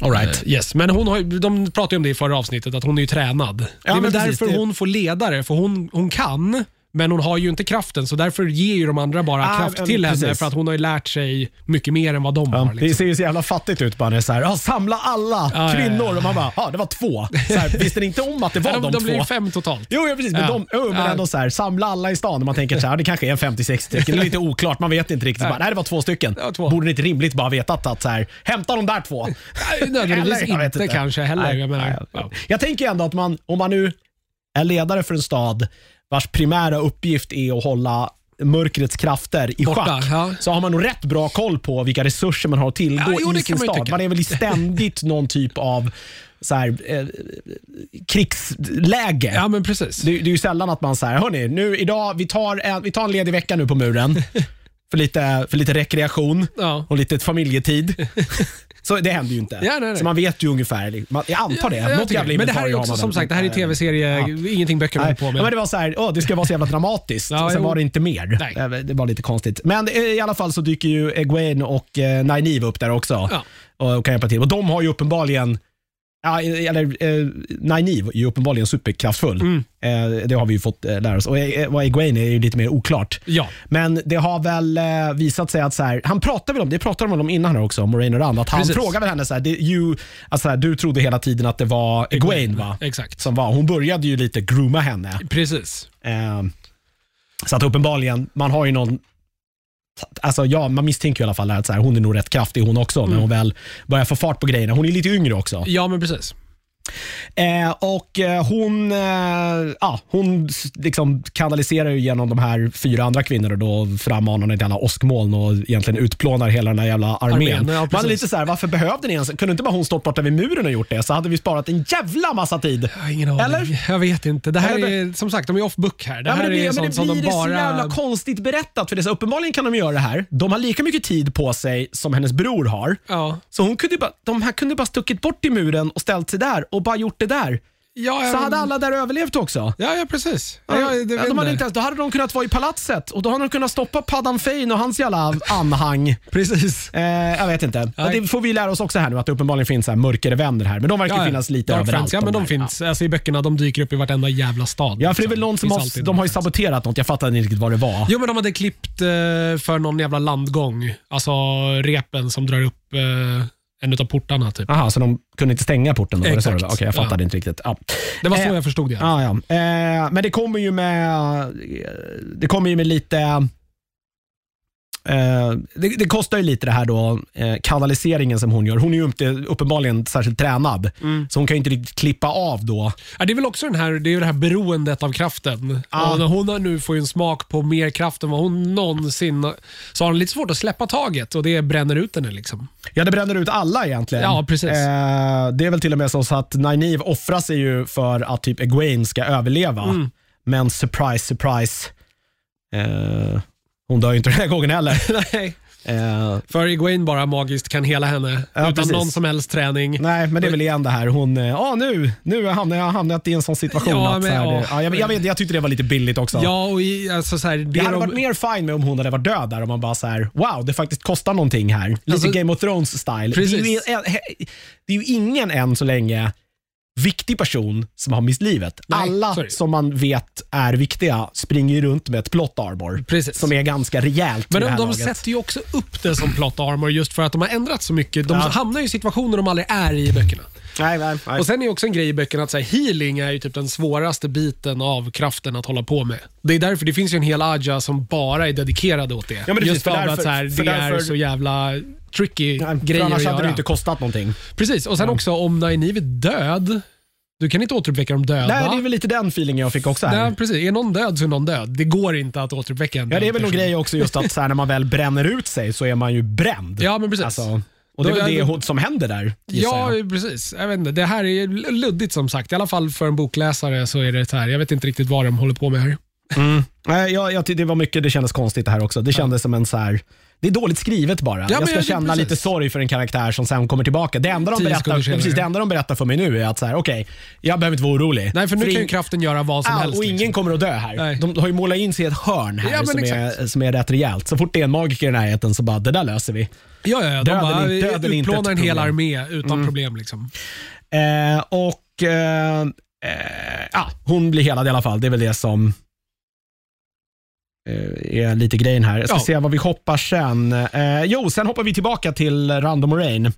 All right. Eh, Yes, men hon har, ju- de pratade ju om det i förra avsnittet, att hon är ju tränad. det är men väl precis, därför det- hon får ledare, för hon, hon kan, men hon har ju inte kraften, så därför ger ju de andra bara Ah, kraft ja, till henne, precis. för att hon har ju lärt sig mycket mer än vad de har. Det Liksom. ser ju så jävla fattigt ut bara när det är så här, samla alla Ja, kvinnor ja. och man bara, ja det var två. Så här, visste ni inte om att det var de, de, de blir två? ju fem totalt. Jo, ja, precis. Men, Ja. de, jo, men Ja. ändå så här, samla alla i stan och man tänker så här, det kanske är en 50-60 stycken. Det är lite oklart, man vet inte riktigt. Så bara, nej, det var två stycken. Ja, två. Borde ni inte rimligt bara vetat att så här, hämta de där två? Nej, Nödvändigtvis Eller, jag vet inte, kanske heller. Nej, jag, menar, nej. ja. jag tänker ändå att man, om man nu är ledare för en stad vars primära uppgift är att hålla mörkrets krafter i Borta, schack, ja. så har man nog rätt bra koll på vilka resurser man har att tillgå Ja, jo, i sin man stad. Man är väl i ständigt någon typ av så här, eh, krigsläge. ja, men precis. Det, det är ju sällan att man säger, hörni, nu idag, vi tar, en, vi tar en ledig vecka nu på muren. för, lite, för lite rekreation Ja. och lite familjetid. Så det händer ju inte. Ja, nej, nej. Så man vet ju ungefär. Man, jag antar det. Jag Något tycker- jävla men det här är också, som sagt, det här är tv-serie, ingenting böckerna Nej, håller på ja, med. men det var så här, åh, det ska vara så jävla dramatiskt. Ja, sen jo. var det inte mer. Nej. Eh, Det var lite konstigt. Men eh, i alla fall så dyker ju Egwene och eh, Nynaeve upp där också Ja. och, och kan hjälpa till. Och de har ju uppenbarligen Ja, eller eh, Nynaeve är ju uppenbarligen superkraftfull. Mm. Eh, det har vi ju fått eh, lära oss. Och eh, vad är ju lite mer oklart. Ja. Men det har väl eh, visat sig att så här, han pratade väl om, det pratade de om innan här också, Moraine och Rand, att han Precis. frågade väl henne så här, det, you, alltså, så här, du trodde hela tiden att det var Egwene va? Exakt. Som var, hon började ju lite grooma henne. Precis. Eh, så att uppenbarligen, man har ju någon Alltså ja, man misstänker i alla fall att så här, hon är nog rätt kraftig hon också, Mm. när hon väl börjar få fart på grejerna. Hon är lite yngre också. Ja, men precis. Eh, och eh, hon, eh, ja, hon liksom kanaliserar genom de här fyra andra kvinnorna då frammanar ett jävla åskmoln och egentligen utplånar hela den här jävla armén. Armén, ja, Man är lite så här, varför behövde ni ens? Kunde inte bara hon stått borta vid muren och gjort det? Så hade vi sparat en jävla massa tid. Jag ingen aning. Eller? Jag vet inte. Det här Eller- är, som sagt, de är off book här. Det Ja, här det blir, är men det sånt som de det så bara... jävla konstigt berättat. För det, så, uppenbarligen kan de göra det här. De har lika mycket tid på sig som hennes bror har. Ja. Så hon kunde bara, de här kunde bara stuckit bort till muren och ställt sig där och bara gjort det där. Ja, Så hade alla där överlevt också. Ja, ja precis. Ja, det ja, de hade inte. ens, då hade de kunnat vara i palatset och då hade de kunnat stoppa Paddan Fein och hans jävla anhang. Precis. Eh, jag vet inte. Men det får vi lära oss också här nu, att det uppenbarligen finns så här mörkare vänner här. Men de verkar finnas lite Dark överallt. Friends, Ja, men de där. finns. Alltså, I böckerna de dyker upp i vartenda jävla stad. Ja, för det är väl liksom. någon som Finns har, alltid de har ju Dark Friends. saboterat något. Jag fattar inte riktigt vad det var. Jo, men de hade klippt eh, för någon jävla landgång. Alltså repen som drar upp eh, en av portarna. Typ. Aha, så de kunde inte stänga porten? Då, var det så det Exakt. var? Okej, jag fattade Ja. inte riktigt. Ja. Det var så Eh, jag förstod det. Ja, ja. Eh, men det kommer ju med, det kommer ju med lite Eh, det, det kostar ju lite det här då, eh, kanaliseringen som hon gör. Hon är ju inte uppenbarligen särskilt tränad, Mm. så hon kan ju inte riktigt klippa av då. Ja, det är väl också den här, det är det här beroendet av kraften. Ja. Och när hon har nu får ju en smak på mer kraft än vad hon någonsin... Så har hon lite svårt att släppa taget och det bränner ut henne. Liksom. Ja, det bränner ut alla egentligen. Ja, precis. Eh, det är väl till och med så att Nynaeve offrar sig ju för att typ Egwene ska överleva. Mm. Men surprise, surprise. Eh, hon dör ju inte den här gången heller. Nej. Eh, För Egwene bara magiskt kan hela henne Ja, utan precis. någon som helst träning. nej, men det är väl igen det här. Hon, eh, ah, nu, nu hamnar jag hamnat i en sån situation. Ja, att, men så här, ja. det, ja, jag, jag, vet, jag tyckte det var lite billigt också. Ja, och i, alltså, så här, det Jag hade de- varit mer fine med om hon hade varit död där och man bara så här, wow, det faktiskt kostar någonting här. Lite Alltså- Game of. Det, är ju, Precis. en- det är ju ingen än så länge viktig person som har mist livet. Nej, Alla det. som man vet är viktiga springer ju runt med ett plot armor. Precis. Som är ganska rejält Men de, de sätter ju också upp det som plot armor just för att de har ändrat så mycket. De Ja. hamnar ju i situationer de aldrig är i i böckerna. Nej, nej, nej. Och Sen är också en grej i böckerna att så här, healing är ju typ den svåraste biten av kraften att hålla på med. Det är därför det finns ju en hel aja som bara är dedikerad åt det. men precis, Just för för därför- att så här, det därför- är så jävla tricky För grejer att annars hade göra. det inte kostat någonting. Precis, och sen också om Nynaeve är död, du kan inte återuppväcka de döda. Nej, det är väl lite den feelingen jag fick också här. Nej, precis. Är någon död så är någon död. Det går inte att återuppväcka en Ja, det är död väl någon grej också just att så här, när man väl bränner ut sig så är man ju bränd. Ja, men precis. Alltså, och det är väl det som händer där, Ja, jag. precis. Jag vet inte. Det här är luddigt som sagt. I alla fall för en bokläsare så är det så här. Jag vet inte riktigt vad de håller på med här. Nej, jag, jag, det var mycket, det kändes konstigt det här också. Det kändes som en så här, det är dåligt skrivet bara. men jag ska det- känna precis. lite sorg för en karaktär som sen kommer tillbaka. Det enda de, berättar, precis, det enda de berättar för mig nu är att så här, okej, jag behöver inte vara orolig. Nej, för nu kan ju kraften göra vad som Ja, helst. och ingen liksom. kommer att dö här. Nej. De har ju målat in sig i ett hörn här Ja, som, exakt. är, som är rätt rejält. Så fort det är en magiker i närheten så bara, det där löser vi. Ja, ja, ja. De Döden bara är- döden utplånar en hel armé utan problem. Liksom. Eh, och eh, eh, ja, hon blir helad i alla fall. Det är väl det som är lite grejen här. Jag ska Ja. se vad vi hoppar sen. Eh, jo, sen hoppar vi tillbaka till Random Moraine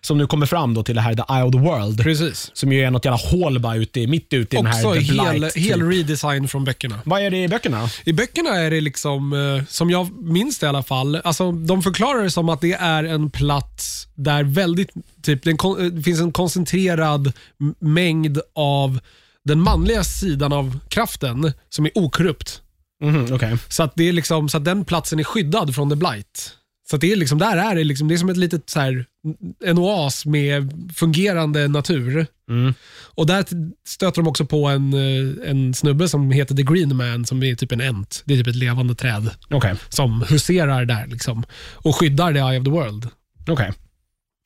som nu kommer fram då till det här The Eye of the World. Precis. Som ju är något jävla hål bara ute, mitt ute i den Också här The hel, Blight. hel typ. redesign från böckerna. Vad är det i böckerna? I böckerna är det liksom, eh, som jag minns det i alla fall, alltså, de förklarar det som att det är en plats där väldigt, typ, det, eh, finns en koncentrerad mängd av den manliga sidan av kraften som är okorrupt. Mhm, okej. Så att, det är liksom, så att den platsen är skyddad från the blight. Så det är liksom, där är det, liksom, det är som ett litet så här, en oas med fungerande natur. Mm. Och där stöter de också på en, eh, en snubbe som heter The Green Man som är typ en ent. Det är typ ett levande träd Okej. som huserar där liksom, och skyddar the Eye of the World. Okej.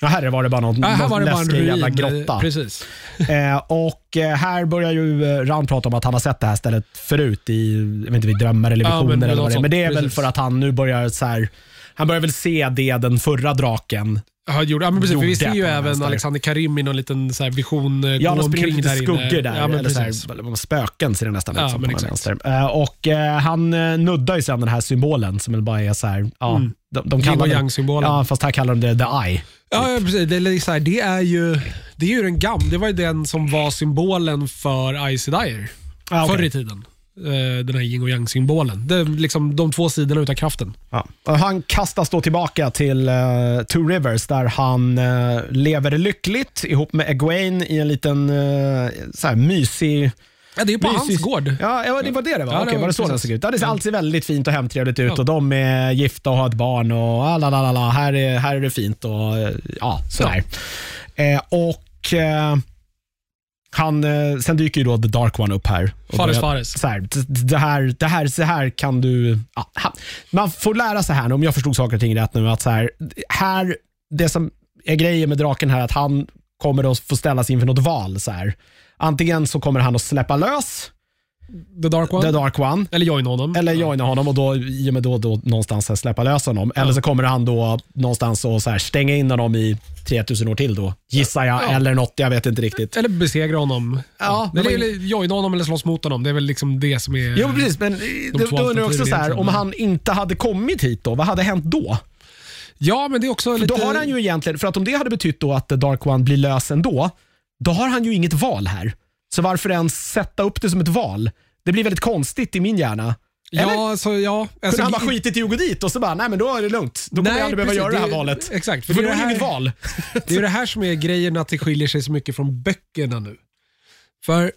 Ja, här var det bara någon, Ja, här någon var det bara en jävla ruin. eh, grotta. Precis. Eh, och eh, här börjar ju eh, Rand prata om att han har sett det här stället förut i jag vet inte, drömmar eller Ja, visioner. men eller vad det är. men det är väl precis. för att han nu börjar så här, han börjar väl se det den förra draken. Ja, gjorde, ja, men precis, för vi Gjorde ser ju även. Alexander Karim i någon liten så här vision eh, Ja, gå omkring där skuggor där. Ja, eller så här, spöken ser det nästan Ja, ut som. men exakt. Eh, och eh, han nuddar ju sen den här symbolen som bara är så här, ja, Mm. de, de Yin kallar och det, yang-symbolen. Ja, fast här kallar de det the eye. Ja, ja, precis. Det är, så här, det är ju det är ju den gamla, det var ju den som var symbolen för Icy Dyer Ja, okej. förr i tiden. Eh, Den här yin och yang-symbolen. Det är liksom de två sidorna utav kraften. Ja. Han kastas då tillbaka till uh, Two Rivers där han eh, lever lyckligt ihop med Egwene i en liten uh, så här, mysig... Ja, det är på mysig- hans gård. Ja, ja, det var det det var. Ja, det Okej, var det så den såg ut? Ja, det ser Ja. allt ser väldigt fint och hemtrevligt ut Ja. och de är gifta och har ett barn och ah, la, la, la, la. Här, är, här är det fint och ja, sådär. Eh, och eh, han, eh, sen dyker ju då The Dark One upp här. Fares Fares. så här, det här, det här, så här kan du... Ja, man får lära sig här nu, om jag förstod saker och ting rätt nu, att så här, här, det som är grejen med draken här är att han kommer att få ställas inför något val. Så här. Antingen så kommer han att släppa lös The Dark One. The Dark One, Eller join honom. eller joina honom och då, i och med då, då någonstans släppa lös honom. Eller så kommer han då någonstans och så här stänga in honom i 3000 år till då, gissar jag. Ja. Eller något, jag vet inte riktigt. Eller besegra honom. Ja, eller, var- eller joina honom eller slåss mot honom. Det är väl liksom det som är... Jo, precis. Men två då undrar jag också så här, om han inte hade kommit hit då, vad hade hänt då? Ja, men det är också För lite... då har han ju egentligen, för att om det hade betytt då att The Dark One blir lös ändå, då har han ju inget val här. Så varför ens sätta upp det som ett val? Det blir väldigt konstigt i min hjärna. Eller? Ja, alltså, ja. Alltså, Kunde han bara skitit i att gå dit och så bara, nej men då är det lugnt. Då kommer jag aldrig behöva precis. göra det här är- valet. Exakt. För, det då är det det här- inget val. Det är det här som är grejen att det skiljer sig så mycket från böckerna nu. För,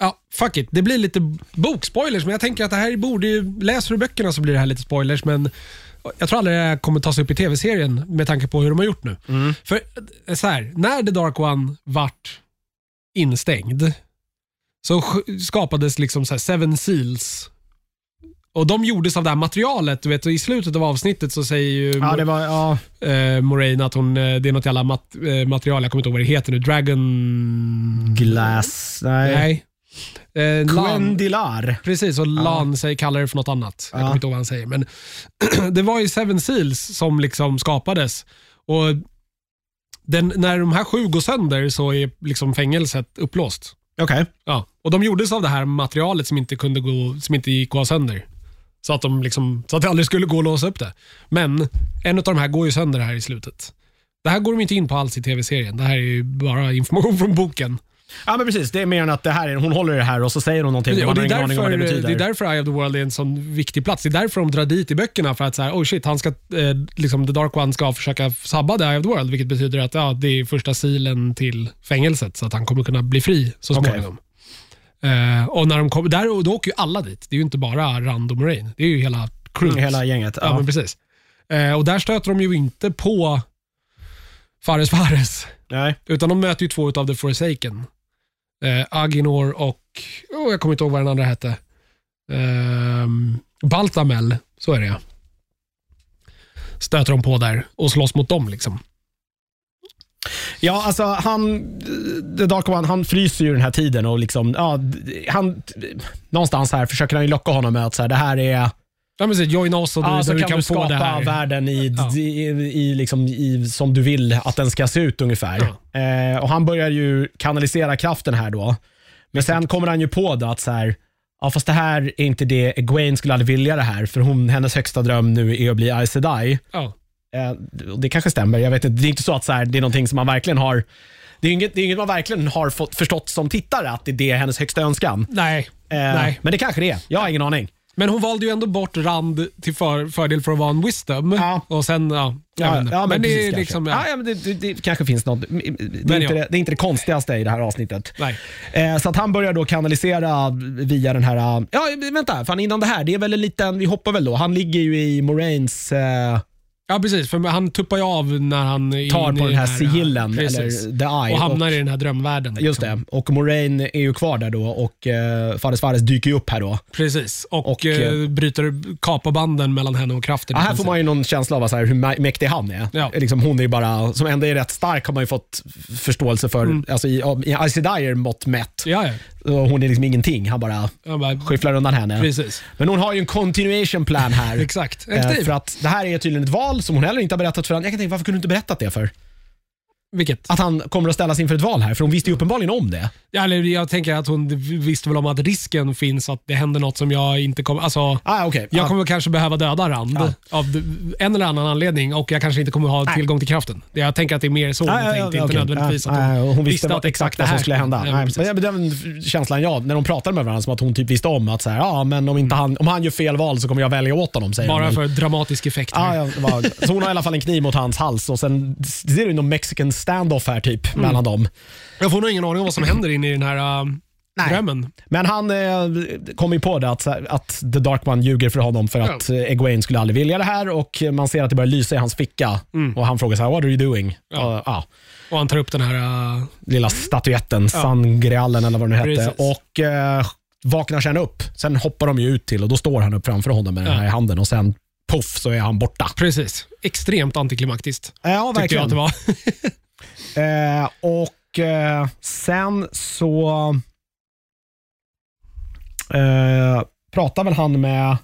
ja, fuck it. Det blir lite bokspoilers, men jag tänker att det här borde ju, läser du böckerna så blir det här lite spoilers, men jag tror aldrig det här kommer tas upp i tv-serien med tanke på hur de har gjort nu. För eh, så här, när The Dark One vart instängd så sk- skapades liksom så Seven Seals och de gjordes av det här materialet. Du vet, I slutet av avsnittet så säger ju Ja, det var, ja. eh, Moraine att hon, eh, det är något jävla mat, eh, material, jag kommer inte ihåg vad det heter nu. Dragon... Glass, nej. Nej. Eh, Lan, Quendilar. precis, och Lan säger, kallar det för något annat. Jag Ja. kommer inte ihåg vad han säger. Men det var ju Seven Seals som liksom skapades. Och den, när de här sju går sönder så är liksom fängelset upplåst. Okej. Ja. Och De gjordes av det här materialet som inte, kunde gå, som inte gick att ha sönder. Så att, de liksom, så att det aldrig skulle gå att låsa upp det. Men en av de här går ju sönder här i slutet. Det här går de inte in på alls i tv-serien. Det här är ju bara information från boken. Ja, men precis. Det är mer än att det här är, hon håller i det här och så säger hon någonting och Och det, är ingen aning om vad därför, det betyder. det är därför Eye of the World är en sån viktig plats. Det är därför de drar dit i böckerna. För att så här, oh shit, han ska, eh, liksom, The Dark One ska försöka sabba The Eye of the World, vilket betyder att ja, det är första silen till fängelset, så att han kommer kunna bli fri så småningom. Eh, och när de kommer, där, och då åker ju alla dit. Det är ju inte bara Rand och Moraine. Det är ju hela crewet. Mm, Hela gänget. Ja, Ja. men precis. Eh, och där stöter de ju inte på Fares Fares, Nej. utan de möter ju två av The Forsaken. Eh, Aginor och, oh, jag kommer inte ihåg vad den andra hette. Eh, Baltamel, så är det ja. Stöter de på där och slåss mot dem. liksom. Ja, alltså han, The Dark One, han fryser ju den här tiden och liksom, ja, han, någonstans här försöker han ju locka honom med att så här, det här är, Ja, men så, join oss och du, ja, så du kan, kan, du få skapa det här. världen i, Ja. i, i, liksom, i, som du vill att den ska se ut ungefär. Eh, och Han börjar ju kanalisera kraften här då. Men sen kommer han ju på det att så här, ja, fast det här är inte det, Egwene skulle aldrig vilja det här, för hon, hennes högsta dröm nu är att bli Aes Sedai. Ja. Eh, och det kanske stämmer. Jag vet inte. Det är inte så att så här, det är någonting som man verkligen har det är inget, det är inget man verkligen har fått, förstått som tittare, att det är det hennes högsta önskan. Nej. Eh, Nej. Men det kanske det är. Jag har ingen aning. Men hon valde ju ändå bort Rand till för, fördel för att vara en wisdom. Ja. Och sen, ja. jag vet inte. men, det precis, är kanske. liksom, ja. ja. Ja, men det, det, det kanske finns något. Det är, Men inte ja. det, är inte det konstigaste i det här avsnittet. Eh, så att han börjar då kanalisera via den här... Ja, vänta. Fan innan det här. Det är väl en liten... Vi hoppar väl då. Han ligger ju i Moraines... Eh, Ja, precis. För han tuppar ju av när han är tar inne på i den här sigillen, precis. eller the eye. Och hamnar och, i den här drömvärlden. Just liksom. det. Och Moraine är ju kvar där då och eh, Fares Fares dyker ju upp här då. Precis. Och, Och, eh, eh, bryter, kapar banden mellan henne och kraften. Ja, här får man ju någon känsla av så här, hur mä- mäktig han är. Ja. Liksom, hon är ju bara, som ändå är rätt stark har man ju fått förståelse för. Alltså, I, i Aes Sedai mått mätt. Ja, ja. Och hon är liksom ingenting. Han bara bara, skyfflar undan henne. precis. Men hon har ju en continuation plan här. Exakt. Eh, för att det här är tydligen ett val som hon heller inte har berättat för honom. Jag kan tänka, varför kunde du inte berättat det för? Vilket? Att han kommer att ställas inför ett val här, för hon visste ju uppenbarligen om det. Ja, eller jag tänker att hon visste väl om att risken finns att det händer något som jag inte kommer... Alltså, Ah, okay. jag ah, kommer kanske behöva döda Rand Ja. av en eller annan anledning och jag kanske inte kommer ha tillgång till kraften. Jag tänker att det är mer så hon Ah, tänkte, ja, inte okej. nödvändigtvis Ah, att hon, ah, hon visste vad, att exakt vad det som här skulle hända. Ja, men den känslan jag när de pratade med varandra, som att hon typ visste om att så här, ja, men om, inte han, om han gör fel val så kommer jag välja åt honom. Säger Bara hon. för dramatisk effekt. Här. ja, var, så hon har i alla fall en kniv mot hans hals och sen ser du någon mexican standoff här typ Mm. mellan dem. Jag får nog ingen aning om vad som händer inne i den här uh, Nej. drömmen. Men han eh, kom ju på det att, att The Dark One ljuger för honom för att eh, Egwene skulle aldrig vilja det här och man ser att det börjar lysa i hans ficka och han frågar så här, what are you doing? Mm. Ja. Och, ja, Och han tar upp den här... Uh, lilla statyetten, Sangrealen eller vad den nu hette. Precis. Och eh, vaknar sen upp. Sen hoppar de ju ut till och då står han upp framför honom med den här i handen och sen puff så är han borta. precis. Extremt antiklimaktiskt. Ja, Tyckte jag verkligen. att det var. Eh, och eh, sen så eh, pratar väl han med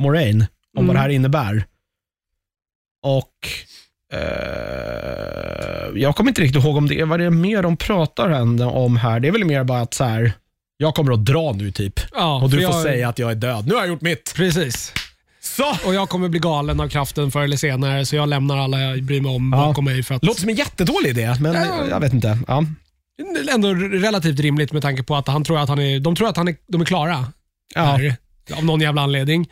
Moraine om Mm. vad det här innebär. Och eh, jag kommer inte riktigt ihåg om det vad det är mer de pratar än om här. Det är väl mer bara att så här, jag kommer att dra nu typ. Ja, Och du får jag, säga att jag är död. Nu har jag gjort mitt. Precis. Så! Och jag kommer bli galen av kraften förr eller senare, så jag lämnar alla jag bryr mig om bakom mig. För att, Låter som en jättedålig idé, men Ja. jag vet inte. Ja. Ändå relativt rimligt med tanke på att han tror att han är, de tror att han är, de är klara. Ja. Här, av någon jävla anledning.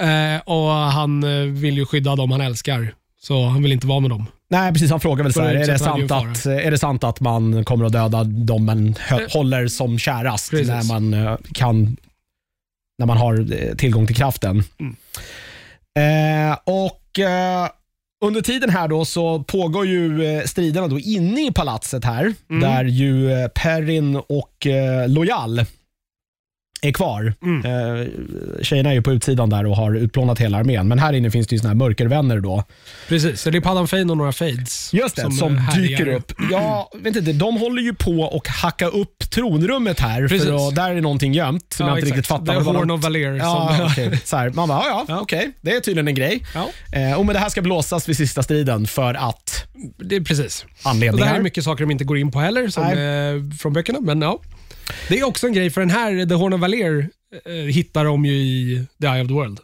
Eh, och Han eh, vill ju skydda dem han älskar, så han vill inte vara med dem. Nej, precis. Han frågar väl så här, det är det, sant att, är det sant att man kommer att döda dem man Eh. håller som kärast Precis. när man eh, kan när man har eh, tillgång till kraften? Mm. Eh, och eh, Under tiden här då så pågår ju striderna då inne i palatset här, Mm. där ju Perrin och eh, Loyal är kvar. Mm. Eh, tjejerna är ju på utsidan där och har utplånat hela armén, men här inne finns det ju såna här mörkervänner då. Precis, så det är Paddan Fane och några fades. Just det, som, härjar. dyker upp. Ja, vet inte, de håller ju på och hacka upp tronrummet här, Precis. för att, där är någonting gömt som Ja, jag inte exakt. riktigt fattar. The vad Horn of Valer. Ja, som. Så här, man bara, ja, ja, okej, det är tydligen en grej. ja, Eh, och men det här ska blåsas vid sista striden för att det är precis. Och det anledningar. här är mycket saker de inte går in på heller som, eh, från böckerna. Men ja. Det är också en grej, för den här, The Horn of Valer, eh, hittar de ju i The Eye of the World.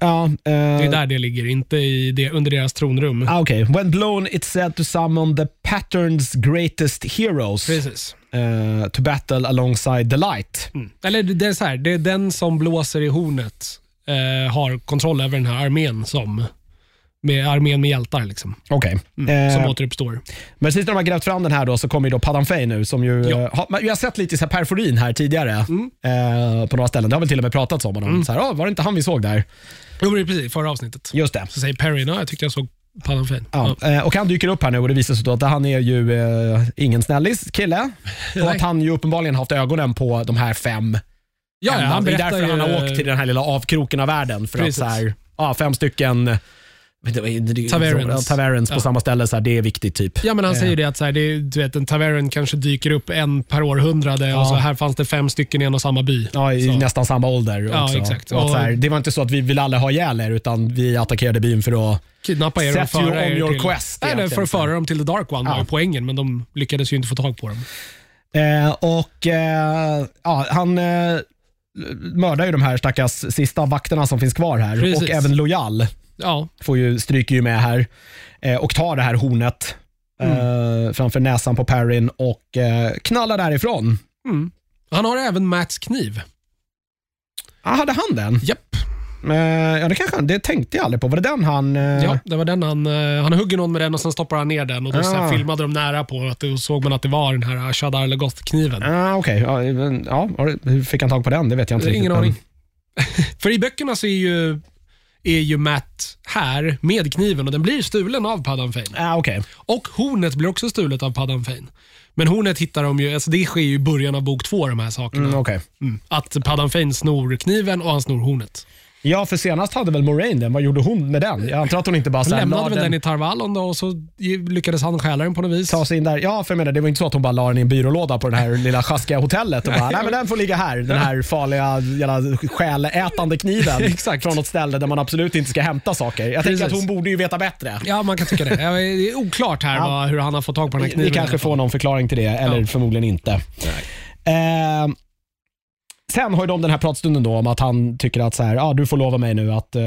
Ja, eh, Det är där det ligger, inte i det, under deras tronrum. ah, okay. When blown it's said to summon the pattern's greatest heroes Precis. eh, to battle alongside the light. Mm. Eller det det är så här, det är den som blåser i hornet eh, har kontroll över den här armén som med armén med hjältar liksom, Okej. mm, som Eh, återuppstår. Men precis när de har grävt fram den här då så kommer ju då Padam Fey nu som ju, Ja. eh, har, jag har sett lite så här perforin här tidigare eh, på några ställen. Det har väl till och med pratats om honom. Så här, ah, var det inte han vi såg där? Jo, precis förra avsnittet. Just det. Så säger Perry, "Ja, jag tyckte jag såg Padam Fane. Ja. eh, Och han dyker upp här nu och det visar sig då att han är ju eh, ingen snällis kille. Och att han ju uppenbarligen haft ögonen på de här fem. Ja, han det är därför han har ju- åkt till den här lilla avkroken av världen. För Precis. att så här, ja, fem stycken Ja, taverns på Ja. samma ställe, så här, det är viktigt typ. Ja, men han Eh. säger det att så här, det är, du vet, en tavern kanske dyker upp en per århundrade Ja. och så här fanns det fem stycken i en och samma by. Ja, i Så. nästan samma ålder Ja, också. exakt. Och att så här, Och- det var inte så att vi ville alla ha ihjäl er, utan vi attackerade byn för att... Kidnappa er och föra on er your till... quest, Nej, för att föra dem till The Dark One var Ja. ju poängen, men de lyckades ju inte få tag på dem. Eh, och eh, ja, Han eh, mördar ju de här stackars sista vakterna som finns kvar här. Precis. Och även Lojal Ja, får ju, stryker ju med här eh, och tar det här hornet Mm. eh, framför näsan på Perrin och eh, knallar därifrån. mm. Han har även Mats kniv. Ah, hade han den? Japp. Eh, ja, det kanske han, det tänkte jag aldrig på. Var det den han... Eh, Ja, det var den han, eh, han hugger någon med den och sen stoppar han ner den och då så Ah. filmade de nära på att då såg man att det var den här Shadar Legoth-kniven. Ah, Okej, ja, men, ja, hur fick han tag på den? Det vet jag inte Ingen riktigt. aning. För i böckerna så är ju, är ju Matt här med kniven och den blir stulen av Paddan Fane. Ah, okej. Och hornet blir också stulet av Paddan Fane. Men hornet hittar de ju, alltså det sker ju i början av bok två de här sakerna. Mm, okej. Mm. Att Paddan Fane snor kniven och han snor hornet. Ja, för senast hade väl Moraine den. Vad gjorde hon med den? Jag antar att hon inte bara här, lämnade väl den i Tarvalon då och så lyckades han stjäla den på något vis. ta sig in där. Ja, för jag menar, det var inte så att hon bara la den i en byrålåda på det här lilla sjaskiga hotellet och bara, nej men den får ligga här. Den här farliga jävla själätande kniven Exakt. från något ställe där man absolut inte ska hämta saker. Jag tänker att hon borde ju veta bättre. Ja, man kan tycka det. Det är oklart här Ja. vad, hur han har fått tag på den här kniven. vi kanske får någon förklaring till det, eller Ja. förmodligen inte. Eh, sen har ju de den här pratstunden då om att han tycker att så här, ah, du får lova mig nu att eh,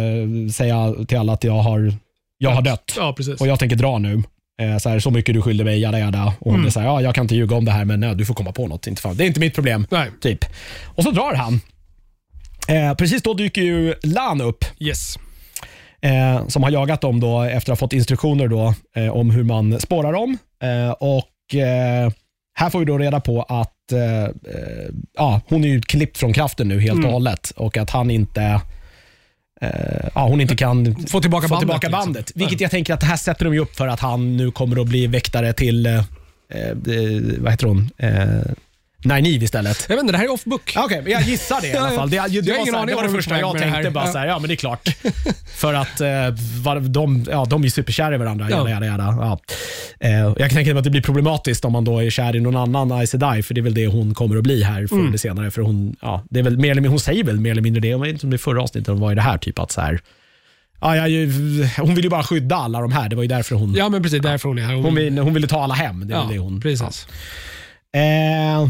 säga till alla att jag har, jag har dött. Ja, precis. och jag tänker dra nu. Eh, så, här, så mycket du skyllde mig, jada jada. Och Mm. är så här, ja, jag kan inte ljuga om det här men nej, du får komma på något. Inte fan. Det är inte mitt problem. Nej. Typ. Och så drar han. Eh, precis då dyker ju Lan upp Yes. eh, som har jagat dem då efter att ha fått instruktioner då, eh, om hur man spårar dem. Eh, och eh, Här får vi då reda på att eh, eh, ja, hon är ju klippt från kraften nu helt och Mm. hållet och att han inte eh, ja, hon inte kan Få tillbaka få bandet. tillbaka liksom. bandet. Vilket jag tänker att det här sätter de upp för att han nu kommer att bli väktare till, eh, vad heter hon, eh, Nynaeve istället. Jag vet inte, det här är off-book. Ja, Okej, men jag gissar det i alla Ja, fall. Det, det, har det, var, ingen så här, aning det var det första jag tänkte. Bara Ja. så här, ja, men det är klart. För att eh, var, de, ja, de är superkära i varandra. Ja. Jada, jada, jada. Ja. Eh, jag kan tänka mig att det blir problematiskt om man då är kär i någon annan Aes Sedai, för det är väl det hon kommer att bli här förr Mm. eller senare. För hon, ja, det är väl mer eller mindre, hon säger väl mer eller mindre det. Jag vet inte om det är förra avsnittet eller vad är det här? Typ att så här, ja, jag, är ju- hon vill ju bara skydda alla de här. Det var ju därför hon, Ja, men precis. Därför hon är här. hon, vill, hon ville ta alla hem. Det är ja, det hon... precis. Ja. Eh,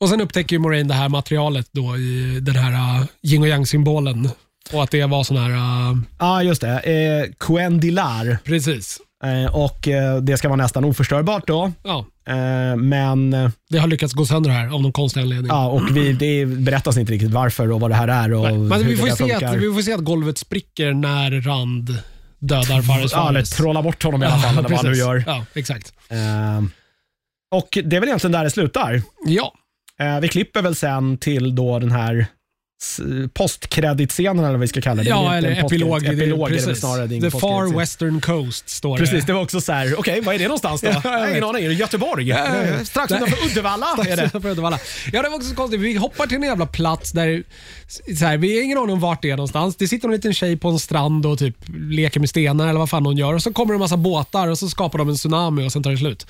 Och Sen upptäcker ju Moraine det här materialet då i den här uh, yin och yang-symbolen. Och att det var sån här... Uh, Ja, just det. Eh, Quendilar. precis. Eh, och eh, Det ska vara nästan oförstörbart då. Ja, Eh, men eh, det har lyckats gå sönder här av någon konstig anledning. ja, och vi, det berättas inte riktigt varför och vad det här är. Och Nej, Men vi får, se funkar. att, vi får se att golvet spricker när Rand dödar Fares ja, eller Fares. trolla bort honom i alla fall, eller vad han nu gör. Ja, exakt. Eh, och Det är väl egentligen där det slutar. Ja, Eh, vi klipper väl sen till då den här postkreditscenen eller vad vi ska kalla det. Det ja eller epilog. Epilog det snarare. det The far western coast står Precis, det. det var också så här, okej vad är det någonstans då? Ja, ingen aning. Det Göteborg? Ja, ja. Strax utanför Uddevalla är det. Uddevalla. Ja, det var också så konstigt. Vi hoppar till en jävla plats där så här, vi har ingen aning om vart det är någonstans. Det sitter en liten tjej på en strand och typ leker med stenar eller vad fan hon gör. Och Så kommer det en massa båtar och så skapar de en tsunami och sen tar det slut.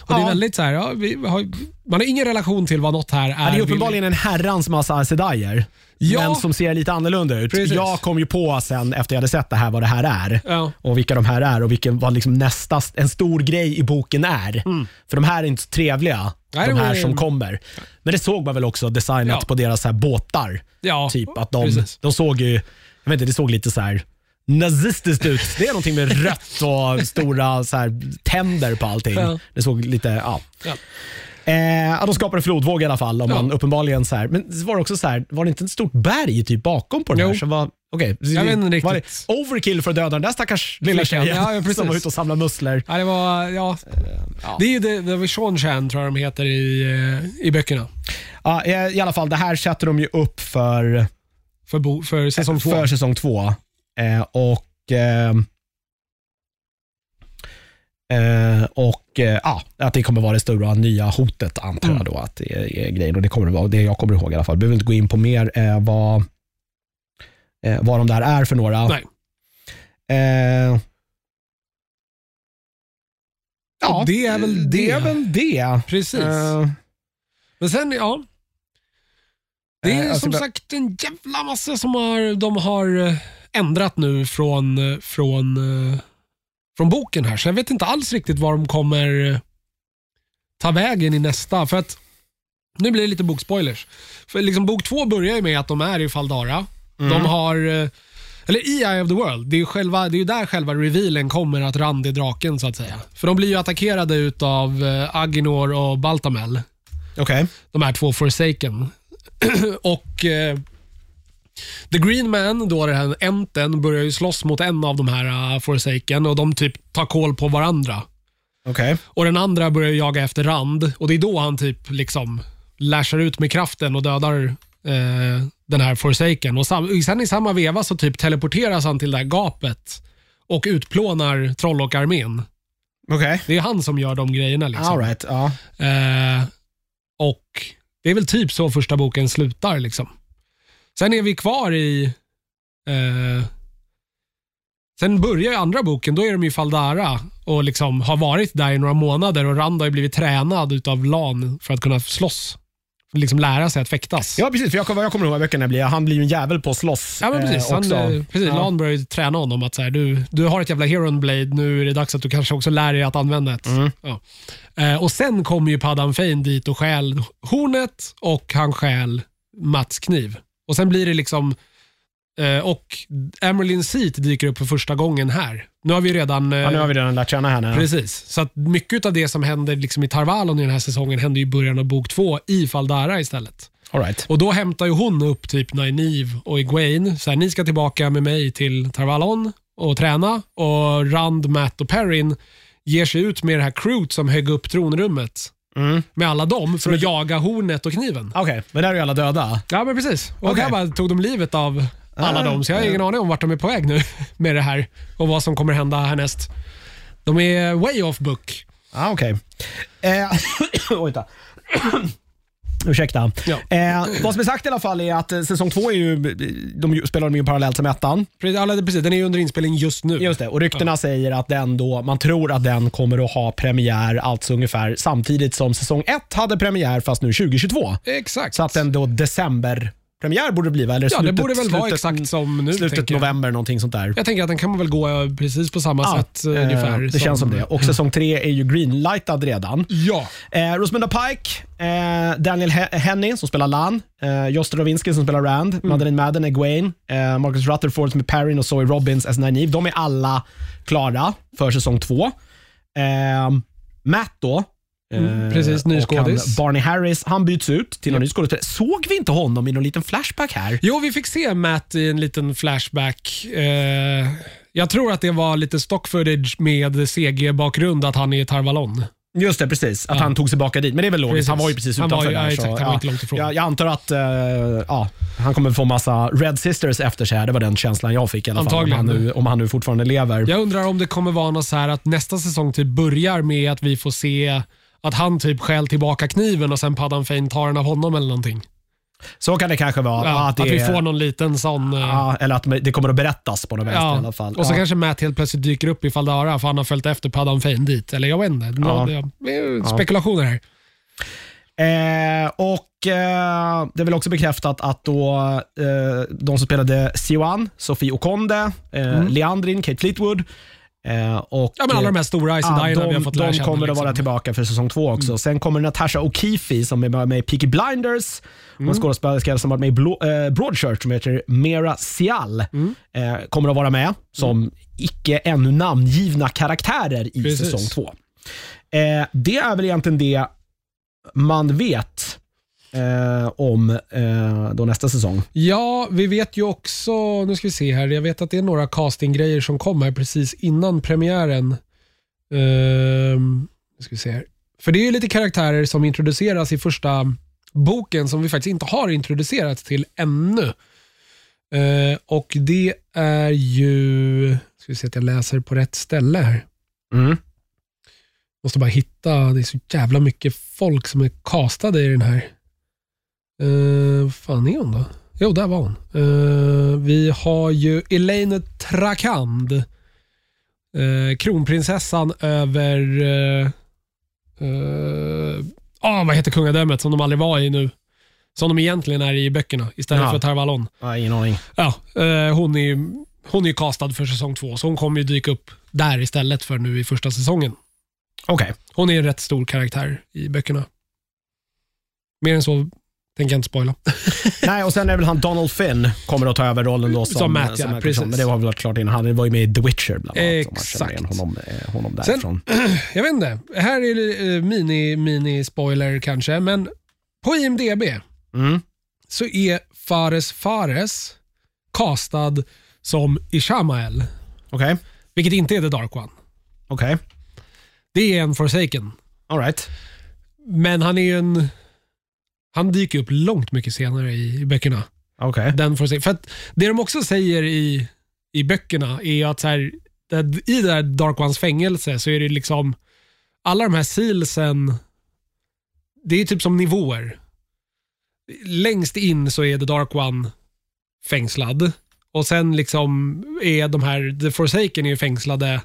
Och Det är väldigt så här, ja, vi har, man har ingen relation till vad något här är. Ja, det är uppenbarligen en herrans massa sedaier. Ja. Men som ser lite annorlunda ut. Precis. Jag kom ju på sen efter jag hade sett det här vad det här är. Ja. Och vilka de här är och vilken vad liksom nästa, en stor grej i boken är. För de här är inte så trevliga, Mm. Nej, de här är- som kommer. Men det såg man väl också designat Ja. på deras här båtar. Typ att de, precis. de såg ju jag vet inte, det såg lite så här nazistiskt ut. Det är någonting med rött och stora så här, tänder på allting. Det såg lite, ja. Ja. Eh, ja, de skapade flodvåg i alla fall. Om Ja. man uppenbarligen så här, men så var det också så här, var det inte ett stort berg typ bakom på den här? Var, okay, Jag vet inte var det riktigt. overkill för att döda den där stackars lilla tjejen Ja, ja, som var ute och samlade musslor. Ja, det var, ja. Det är ju The, The Sean Chan tror jag de heter i, eh, i böckerna. Ja, eh, I alla fall, det här sätter de ju upp för För, bo, för säsong två. för säsong två. Eh, och eh, eh, och eh, att det kommer vara det stora nya hotet antar Mm. jag då att det är, är grejen. Och det kommer det vara. Det jag kommer ihåg i alla fall. Behöver inte gå in på mer eh, vad, eh, vad de där är för några. Nej. Eh, ja, det är väl det. det. är väl det. Precis. Eh, Men sen, ja. Det är alltså, som sagt en jävla massa som har, de har ändrat nu från, från, från boken här. Så jag vet inte alls riktigt var de kommer eh, ta vägen i nästa. För att Nu blir det lite bokspoilers. För liksom, bok två börjar ju med att de är i Faldara. Mm. De har, eh, eller i Eye of the World, det är ju själva, det är ju där själva revealen kommer att Rand är draken så att säga. För de blir ju attackerade utav eh, Aginor och Baltamel Okej. de här två Forsaken. och The Green Man, då den här enten, börjar ju slåss mot en av de här uh, Forsaken och de typ tar koll på varandra. Okej. Och den andra börjar jaga efter Rand och det är då han typ liksom lashar ut med kraften och dödar eh, den här Forsaken. Och sam- sen i samma veva så typ teleporteras han till det här gapet och utplånar Trollock-armén. Okej. Det är han som gör de grejerna. Liksom. All right. Ja. Eh, och det är väl typ så första boken slutar. liksom. Sen är vi kvar i... Eh, sen börjar ju andra boken, då är de i Faldara och liksom har varit där i några månader och Rand har ju blivit tränad utav Lan för att kunna slåss. Liksom lära sig att fäktas. ja, precis. För jag, vad jag kommer ihåg av böckerna blir han blir ju en jävel på att slåss. Ja, men precis. eh, Han, eh, precis Ja. Lan börjar ju träna honom att så här, du, du har ett jävla Heron Blade, nu är det dags att du kanske också lär dig att använda det. Mm. Ja. Eh, och Sen kommer ju Paddan Fane dit och stjäl hornet och han stjäl Mats kniv. Och Sen blir det liksom... Eh, och Emerlyn Seat dyker upp för första gången här. Nu har vi redan... Eh, Ja, nu har vi redan lärt känna henne. Precis. Så att mycket av det som händer liksom i Tarvalon i den här säsongen händer i början av bok två i Faldara istället. All right. Och Då hämtar ju hon upp typ Nynaeve och Egwene. Så här, ni ska tillbaka med mig till Tarvalon och träna. Och Rand, Matt och Perrin ger sig ut med det här crewet som högg upp tronrummet. Mm. Med alla dem för att jaga hornet och kniven. Okej, men där är ju alla döda. Ja, men precis. Och Okej. här bara tog de livet av alla Ah, dem. Så jag har ingen aning om vart de är på väg nu med det här och vad som kommer hända härnäst. De är way off book. Ah, Okej. Eh, oj då. Ursäkta. Ja. Eh, vad som är sagt i alla fall är att eh, säsong två är ju, de ju- spelar de ju parallellt som ettan. Precis, alla- precis, den är under inspelning just nu. Just det, och ryktena säger att den då, man tror att den kommer att ha premiär alltså ungefär samtidigt som säsong ett hade premiär fast nu 2022. Exakt. Så att den då decemberpremiär borde det bli va? Eller ja, det borde väl vara slutet- exakt som nu. Slutet november, någonting sånt där. Jag tänker att den kan väl gå eh, precis på samma Ja, sätt eh, eh, ungefär. det känns som det. Och säsong tre är ju greenlightad redan. Ja. Eh, Rosamunda Pike, eh, Daniel He- Henney som spelar Lan, eh, Joster Rovinski som spelar Rand, Mm. Madeleine Madden är Gwaine, eh, Marcus Rutherford som är Perrin och Zoe Robbins as Nynaeve. De är alla klara för säsong två. Eh, Matt då, Mm, precis, ny skådis. Barney Harris, han byts ut till en ny skådespelare. Såg vi inte honom i någon liten flashback här? Jo, vi fick se Matt i en liten flashback. Eh, jag tror att det var lite stock footage med CG-bakgrund att han är i Tarvalon. Just det, precis. Att Ja. han tog sig tillbaka dit. Men det är väl logiskt, Precis. han var ju precis Han utanför var ju- där. ja, så, exakt, han var inte långt ifrån. Jag, jag antar att eh, ja, han kommer få massa Red Sisters efter sig. här. Det var den känslan jag fick i alla fall. Om han, nu, om han nu fortfarande lever. Jag undrar om det kommer vara något så här att nästa säsong typ börjar med att vi får se att han typ stjäl tillbaka kniven och sen Paddan Fane tar den av honom eller någonting. Så kan det kanske vara. Ja, att, att, det, vi får någon liten sån... eh, ja, eller att det kommer att berättas på något vänster i alla fall. Och så kanske Matt helt plötsligt dyker upp i Faldara för han har följt efter Paddan Fane dit. Eller jag vet inte. Nå- det spekulationer här. Eh, och eh, Det är väl också bekräftat att då, eh, de som spelade Siwan, Sofie Okonde, eh, Mm. Leandrin, Kate Fleetwood Eh, och, Ja, men alla de här stora Ice Ja, ja, vi har de, fått lära de känna. kommer att liksom. vara tillbaka för säsong två också. Sen kommer Natasha O'Keefe som är med i Peaky Blinders. Och en skådespelerska som har varit med i eh, Broadchurch som heter Mera Sial. Eh, kommer att vara med som icke ännu namngivna karaktärer i Precis. säsong två. Eh, det är väl egentligen det man vet eh, om eh, då nästa säsong. Ja, vi vet ju också, nu ska vi se här, jag vet att det är några castinggrejer som kommer precis innan premiären. Ehm, nu ska vi se här. För det är ju lite karaktärer som introduceras i första boken som vi faktiskt inte har introducerat till ännu. Eh, och det är ju, ska vi se att jag läser på rätt ställe här. Mm. Måste bara hitta, det är så jävla mycket folk som är castade i den här. Vad fan är hon då? Jo, där var hon. Eh, vi har ju Elaine Trakand. Uh, kronprinsessan över... Uh, uh, ah, vad heter kungadömet som de aldrig var i nu? Som de egentligen är i böckerna istället Ja. för Tarvalon. Ja, ingen aning. Ja, eh, hon är ju hon är ju castad för säsong två, så hon kommer ju dyka upp där istället för nu i första säsongen. Okej. Hon är en rätt stor karaktär i böckerna. Mer än så tänker jag inte spoila. Nej, och sen är väl han Donald Finn kommer att ta över rollen då som, Som Matt, ja, Atkinson. precis. Men det var väl klart innan. Han var ju med i The Witcher bland annat. om man Exakt. honom, eh, honom Sen- därifrån. Jag vet inte, här är eh, mini, mini spoiler kanske, men på IMDB Mm. så är Fares Fares castad som Ishamael, Okej, vilket inte är The Dark One. okej. Det är en Forsaken. All right. Men han är ju en... Han dyker upp långt mycket senare i, i böckerna. Okej. Den Forsaken. För att det de också säger i, i böckerna är att så här, i det här Dark Ones fängelse så är det liksom alla de här sealsen, det är typ som nivåer. Längst in så är The Dark One fängslad och sen liksom är de här, The Forsaken är ju fängslade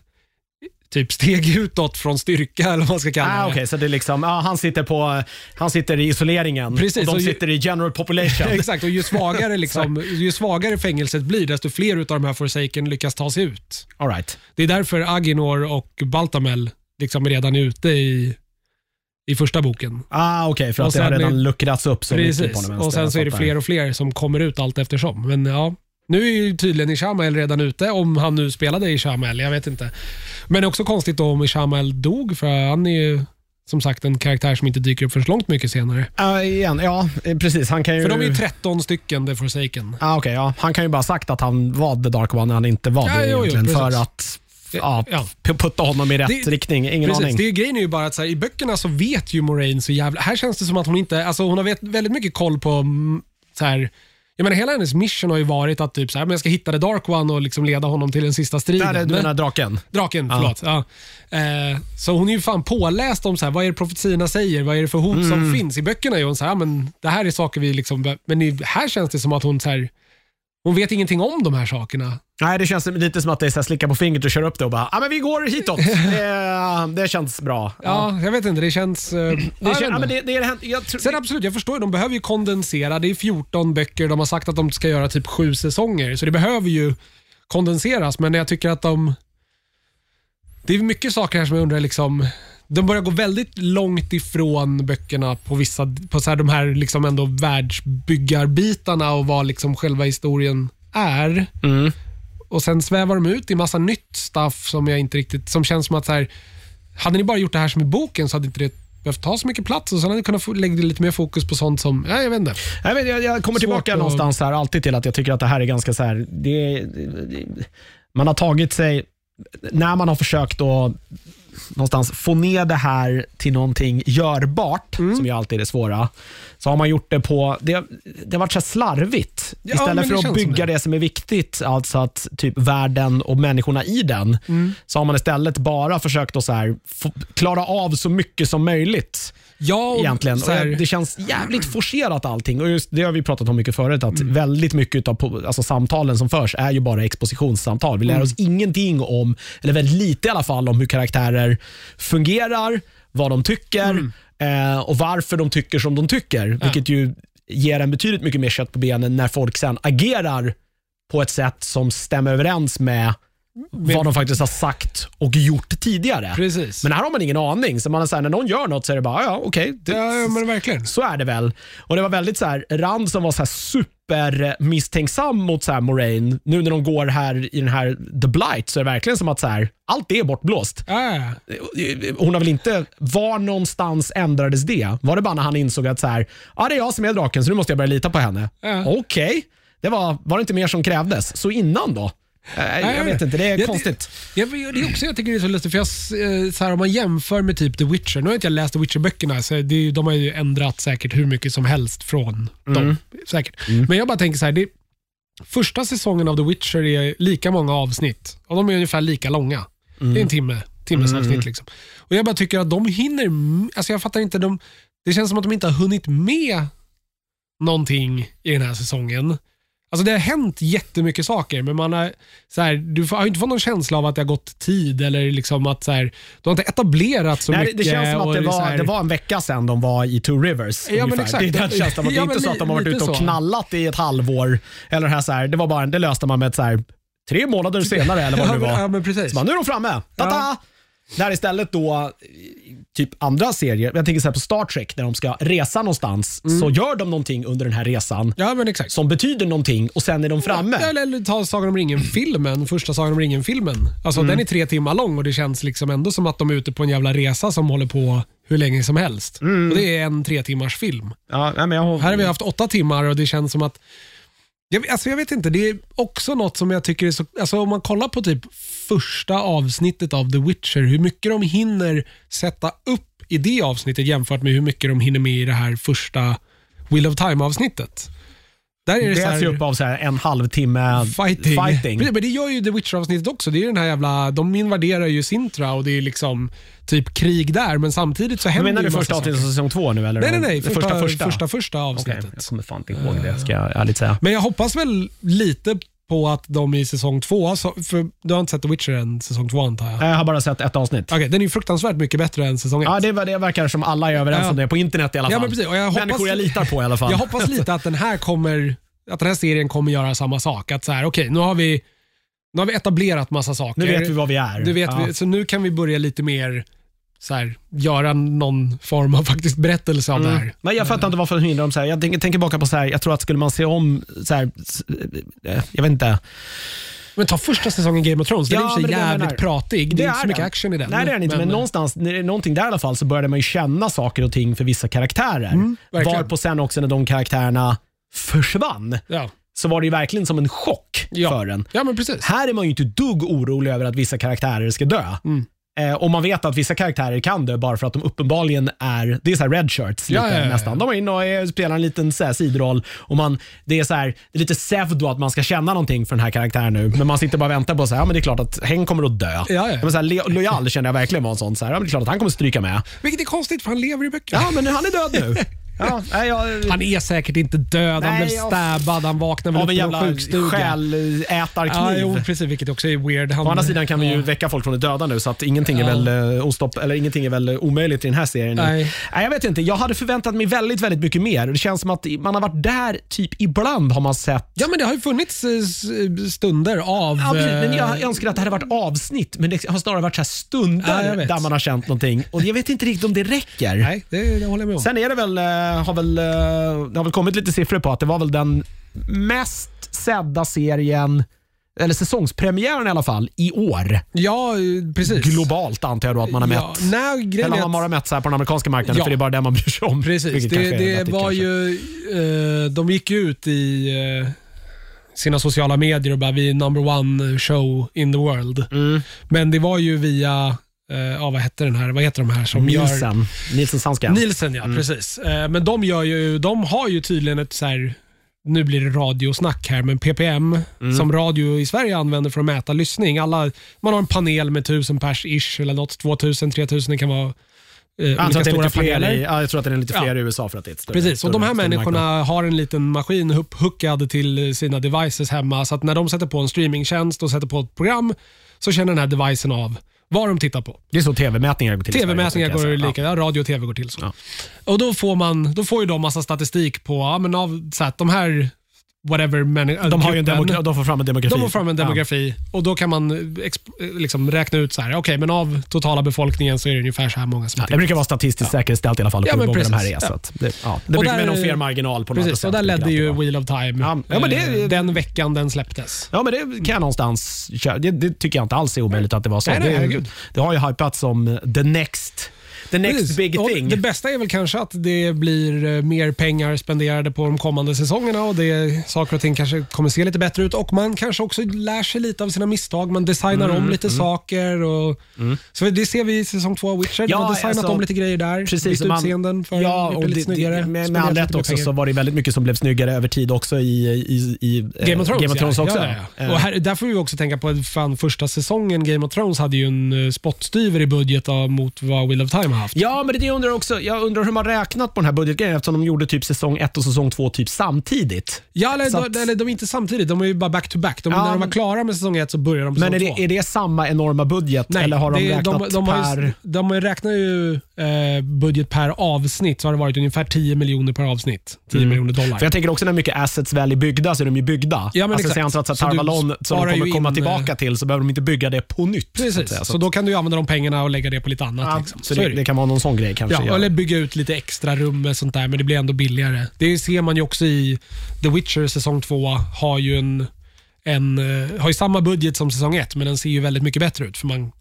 typ steg utåt från styrka eller vad man ska kalla Ah, det. Okej, så det är liksom, ja, han, sitter på, han sitter i isoleringen Precis, och de ju- sitter i general population. Exakt, och ju svagare, liksom, ju svagare fängelset blir, desto fler av de här Forsaken lyckas ta sig ut. All right. Det är därför Aginor och Baltamel liksom redan är ute i, i första boken. Ah, Okej, för Och att det har redan luckrats upp så mycket på Precis, den och sen så är det fler och fler som kommer ut allt eftersom. Men ja, nu är ju tydligen Ishamael redan ute, om han nu spelade Ishamael, jag vet inte. Men det är också konstigt om Ishamael dog, för han är ju som sagt en karaktär som inte dyker upp förrän långt mycket senare. Ah, igen, ja, precis. Han kan ju... För de är ju 13 stycken, The Forsaken. Ah, okej, ja. Han kan ju bara ha sagt att han var the dark one när han inte var Ja, det jo, jo, egentligen. för precis. att ja, putta honom i rätt Det- riktning. Ingen Precis, aning. det är, grejen är ju bara att så här, i böckerna så vet ju Moraine så jävla... Här känns det som att hon inte... Alltså hon har vet, väldigt mycket koll på... mm, Så här, jag menar, hela hennes mission har ju varit att typ så här, men jag ska hitta The Dark One och liksom leda honom till den sista striden. Där är du Men- menar draken? Draken, Ja. förlåt. Ja. Eh, så hon är ju fan påläst om så här, vad är det profetiorna säger, vad är det för hot Mm. som finns. I böckerna är hon så här, men det här är saker vi liksom... Men här känns det som att hon så här, hon vet ingenting om de här sakerna. Nej, det känns lite som att det är så här, slicka på fingret och köra upp det och bara, ja men vi går hitåt. det, det känns bra. Ja, jag vet inte, det känns... Eh, ja, Det, jag vet ja, inte. men det, det är det här, jag tror, Sen absolut, jag förstår, de behöver ju kondensera. Det är 14 böcker, de har sagt att de ska göra typ sju säsonger, så det behöver ju kondenseras, men jag tycker att de... Det är mycket saker här som jag undrar, liksom, de börjar gå väldigt långt ifrån böckerna på vissa, på så här, de här liksom ändå världsbyggarbitarna och vad liksom själva historien är. Mm. Och sen svävar de ut i massa nytt stuff som jag inte riktigt, som känns som att så här, hade ni bara gjort det här som i boken så hade inte det behövt ta så mycket plats och sen hade ni kunnat lägga lite mer fokus på sånt som, ja, jag vet inte. Jag, vet, jag, jag kommer Svårt tillbaka att- någonstans här alltid till att jag tycker att det här är ganska så här, det, det, man har tagit sig, när man har försökt att någonstans få ner det här till någonting görbart, Mm. som ju alltid är det svåra, så har man gjort det på, det, det har varit så slarvigt. Ja, Istället för att bygga det. det. som är viktigt, alltså att typ världen och människorna i den, Mm. så har man istället bara försökt att så här, få, klara av så mycket som möjligt Ja, och egentligen. så här- det känns jävligt forcerat allting. Och just Det har vi pratat om mycket förut, att Mm. väldigt mycket av alltså, samtalen som förs är ju bara expositionssamtal. Vi lär Mm. oss ingenting om, eller väldigt lite i alla fall, om hur karaktärer fungerar, vad de tycker Mm. Eh, och varför de tycker som de tycker. Vilket ju ger en betydligt mycket mer kött på benen när folk sen agerar på ett sätt som stämmer överens med vad de faktiskt har sagt och gjort tidigare. Precis. Men här har man ingen aning. Så man är så här, när någon gör något så är det bara, ja okej. det- ja, men verkligen. Så är det väl. Och Det var väldigt så här, Rand som var så här super misstänksam mot så här Moraine. Nu när de går här i den här The Blight så är det verkligen som att så här, allt är bortblåst. Ja. Hon har väl inte... Var någonstans ändrades det? Var det bara när han insåg att så här, ja, det är jag som är draken så nu måste jag börja lita på henne? Ja. Okej. Det var, var det inte mer som krävdes? Så innan då? Eh, jag vet inte, det är Ja, konstigt. Ja, men det är också, jag tycker det är så lustigt, för jag, eh, så här, om man jämför med typ The Witcher, nu har inte jag läst The Witcher-böckerna, så det, de har ju ändrat säkert hur mycket som helst från dem. Säkert. Men jag bara tänker så här, det, första säsongen av The Witcher är lika många avsnitt och de är ungefär lika långa. Det är en timme, timmes avsnitt. Liksom. Och Jag bara tycker att de hinner, alltså jag fattar inte, de, det känns som att de inte har hunnit med någonting i den här säsongen. Alltså det har hänt jättemycket saker, men man har, så här, du har inte fått någon känsla av att det har gått tid eller liksom att så här, du har inte etablerat så Nej, mycket. det känns som att det var, här- det var en vecka sedan de var i Two Rivers. Ja, men exakt. Det är den känslan. Det är Ja, inte så att de har varit ute och knallat i ett halvår. Eller här, så här, det, var bara, det löste man med ett så här, tre månader senare eller vad det ja, nu var. ja, men precis. Så bara, nu är de framme. Tata! Ja. Där istället då, typ andra serier, jag tänker så här på Star Trek, när de ska resa någonstans, Mm. så gör de någonting under den här resan Ja, men exakt. som betyder någonting och sen är de framme. Eller, eller ta Sagan om ringen-filmen, första Sagan om ringen-filmen. Alltså, Mm. Den är tre timmar lång och det känns liksom ändå som att de är ute på en jävla resa som håller på hur länge som helst. Mm. Och Det är en tre timmars film. Ja, nej, men jag, Här har vi haft åtta timmar och det känns som att jag, alltså jag vet inte, det är också något som jag tycker är så... Alltså om man kollar på typ första avsnittet av The Witcher, hur mycket de hinner sätta upp i det avsnittet jämfört med hur mycket de hinner med i det här första Wheel of Time-avsnittet. Där är det, det så upp av så här en halvtimme fighting. fighting. Men det gör ju The Witcher-avsnittet också. Det är den här jävla, de invaderar ju Sintra och det är liksom typ krig där, men samtidigt så Men händer menar ju du första avsnittet av säsong två nu? Eller? Nej, nej, nej. Första, första, första. första, första avsnittet. jag kommer fan inte ihåg det, ska jag ärligt säga. Men jag hoppas väl lite på att de i säsong två, så- för du har inte sett The Witcher än säsong två antar jag? Jag har bara sett ett avsnitt. Okej, den är ju fruktansvärt mycket bättre än säsong ett. Ja, det, var- det verkar som alla är överens Ja. om det på internet i alla fall. Ja, men precis. Och jag hoppas- Människor jag litar på i alla fall. Jag hoppas lite att den här kommer, att den här serien kommer göra samma sak. Att så här, okej, nu har vi nu har vi etablerat massa saker. nu vet vi vad vi är. Du vet, ja. vi, så nu kan vi börja lite mer så här, göra någon form av faktiskt berättelse av det här. Men jag fattar inte varför de hindrar dem. Så här. Jag tänker, tänker baka på så här, jag tror att skulle man se om, så här, eh, jag vet inte. Men ta första säsongen Game of Thrones, den Ja, är i men sig det jag jävligt pratig. Det, är inte så mycket den. action i den. Nej, det är det inte. Men, någonstans, när det är någonting där i alla fall, så började man ju känna saker och ting för vissa karaktärer. Mm, verkligen. Varpå sen också när de karaktärerna försvann, Ja. så var det ju verkligen som en chock Ja. för en. ja, men precis. Här är man ju inte dugg orolig över att vissa karaktärer ska dö. Mm. Eh, och man vet att vissa karaktärer kan dö bara för att de uppenbarligen är, det är så här red shirts lite, ja, ja, ja. nästan. De är inne och är, spelar en liten så här, sidoroll och man, det är så här, det är lite pseudo att man ska känna någonting för den här karaktären nu. Men man sitter bara och väntar på så här, ja men det är klart att Hen kommer att dö. Men så här, Lojal kände jag verkligen var en sån, så här, ja, men det är klart att han kommer att stryka med. Vilket är konstigt för han lever i böckerna. Ja men han är död nu. Ja, nej, jag, Han är säkert inte död, han Nej, blev jag- stabbad, han vaknar väl upp en på någon jävla sjukstuga. själätarkniv. Ja, jo, precis, vilket också är weird. Han, Å andra sidan kan vi ju väcka folk från de döda nu så att ingenting är väl uh, ostopp, eller ingenting är väl eh, omöjligt i den här serien. nu. Nej. Nej, jag vet inte. Jag hade förväntat mig väldigt, väldigt mycket mer. Det känns som att man har varit där, typ ibland har man sett Ja, men det har ju funnits eh, s- stunder av... Ja, precis. men jag eh, önskar att det hade varit avsnitt, men det har snarare varit så här stunder Ja, jag vet. där man har känt någonting. Och jag vet inte riktigt om det räcker. Nej, det, det håller jag med om. Sen är det väl, eh, har väl, eh, det har väl kommit lite siffror på att det var väl den mest sedda serien, eller säsongspremiären i alla fall, i år. Ja, precis. Globalt antar jag då att man har ja, mätt. nej, Eller man bara mätt så här på den amerikanska marknaden, Ja. för det är bara det man bryr sig om. Precis, det, det var kanske. ju... Eh, de gick ut i eh, sina sociala medier och bara vi är number one show in the world. Mm. Men det var ju via, eh, ja, vad hette den här, vad heter de här som gör... Nielsen. Nielsen Sandska. Nielsen ja, Mm. precis. Eh, men de, gör ju, de har ju tydligen ett så här, nu blir det radiosnack här, men ppm Mm. som radio i Sverige använder för att mäta lyssning. Alla, man har en panel med 1000 pers ish eller något, 2000, 3000, det kan vara eh, jag, tror att stora paneler. i, ja, jag tror att det är lite Ja. fler i USA för att det är ett större, Precis, och de här människorna marknad. har en liten maskin upphookad till sina devices hemma. Så att när de sätter på en streamingtjänst och sätter på ett program så känner den här devicen av vad de tittar på. Det är så tv-mätningar går till TV-mätningar går lika, ja. radio och TV går till så. Ja. Och då får, man, då får ju de massa statistik på, ja, men av, så att de här whatever människa. De, har ju en demogra- de får fram en demografi. De får fram en Ja. demografi och då kan man exp- liksom räkna ut så här, okej, men av totala befolkningen så är det ungefär så här många som Ja, det brukar vara statistiskt säkerställt i alla fall Ja, hur men många de här är. precis. Så Ja. det, ja, det brukar med någon fer marginal på Precis, och procent. där ledde ju. Wheel of Time Ja, ja, men det- eh, den veckan den släpptes. Ja, men det kan jag någonstans köra. Det, det tycker jag inte alls är omöjligt att det var så. Nej, nej, det, det har ju hypats som the next, the next Precis. big Och thing. Det bästa är väl kanske att det blir eh, mer pengar spenderade på de kommande säsongerna och det, saker och ting kanske kommer se lite bättre ut och man kanske också lär sig lite av sina misstag. Man designar Mm, om lite saker. Och, Så det ser vi i säsong två av Witcher. Ja, man har designat alltså, om lite grejer där. Precis, bytt utseenden för ja, och det lite snyggare. det, med, all rätt också pengar. så var det väldigt mycket som blev snyggare över tid också i, i, i eh, Game of Thrones, Game of Thrones ja. också. Ja. Eh, Och här, där får vi också tänka på att fan, första säsongen Game of Thrones hade ju en spottstyver i budget av, mot vad Wheel of Time har haft. Ja, men det är det jag undrar också. Jag undrar hur man räknat på den här budgetgrejen eftersom de gjorde typ säsong 1 och säsong 2 typ samtidigt. Ja, eller, Så de, att- eller de är inte samtidigt, de är ju bara back to back. De, Ja, när de var men- klara med säsong ett så börjar de på Men är säsong två. det, är det samma enorma budget Nej, eller har de det är- räknat de, de, har per... ju, de räknar ju eh, budget per avsnitt, så har det varit ungefär 10 miljoner per avsnitt. 10 miljoner dollar. Mm. För jag tänker också när mycket assets väl är byggda så är de ju byggda. Ja, men alltså, exakt. att så Så du Tarvalon som de kommer komma in, tillbaka eh, till så behöver de inte bygga det på nytt. så att Precis, säga. så, Så, då kan du använda de pengarna och lägga det på lite annat. ja, liksom. så är det. Det kan vara någon sån grej kanske. Ja, eller bygga ut lite extra rum med sånt där, men det blir ändå billigare. Det ser man ju också i The Witcher säsong 2. Har ju, en, en, eh, har ju samma budget som säsong 1, men den ser ju väldigt mycket bättre ut. För man,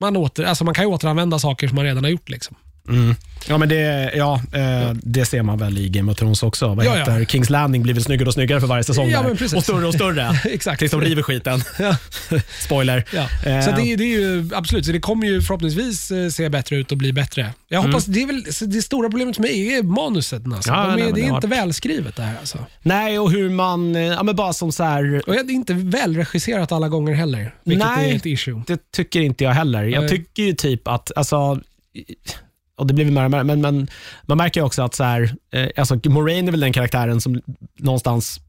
man, åter, alltså man kan ju återanvända saker som man redan har gjort. Liksom. Mm. Ja, men det, ja, eh, det ser man väl i Game of Thrones också. Vad Ja, ja. heter Kings Landing blir väl snyggare och snyggare för varje säsong Ja. Och större och större. Exakt. Tills de river skiten. Ja. Spoiler. Ja. Eh, Så det, är- det är ju absolut, så det kommer ju förhoppningsvis eh, se bättre ut och bli bättre. Jag hoppas, det, är väl, det stora problemet för mig är manuset. Alltså. Ja, De är, nej, det är har inte varit- välskrivet det här. Alltså. Nej, och hur man, eh, ja men bara som så här, Och det är inte välregisserat alla gånger heller, vilket Nej. är ett issue. det tycker inte jag heller. Jag tycker ju typ att, alltså, och det blir mer och mer, men, men man märker ju också att så här, eh, alltså Moraine är väl den karaktären som någonstans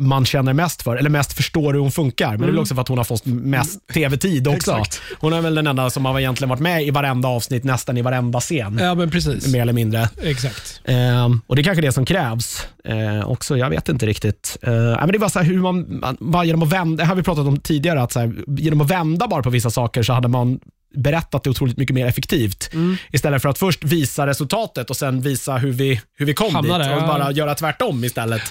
man känner mest för, eller mest förstår hur hon funkar. Men det är väl också för att hon har fått mest tv-tid också. Mm. Hon är väl den enda som har egentligen varit med i varenda avsnitt, nästan i varenda scen. Ja, men precis. Mer eller mindre. Exakt. Ehm, och Det är kanske det som krävs eh, också. Jag vet inte riktigt. Eh, men det bara så här hur man, man bara genom att vända, det har vi pratat om tidigare, att så här, genom att vända bara på vissa saker så hade man berättat det otroligt mycket mer effektivt. Mm. Istället för att först visa resultatet och sen visa hur vi, hur vi kom Hamnade, dit och ja. bara göra tvärtom istället.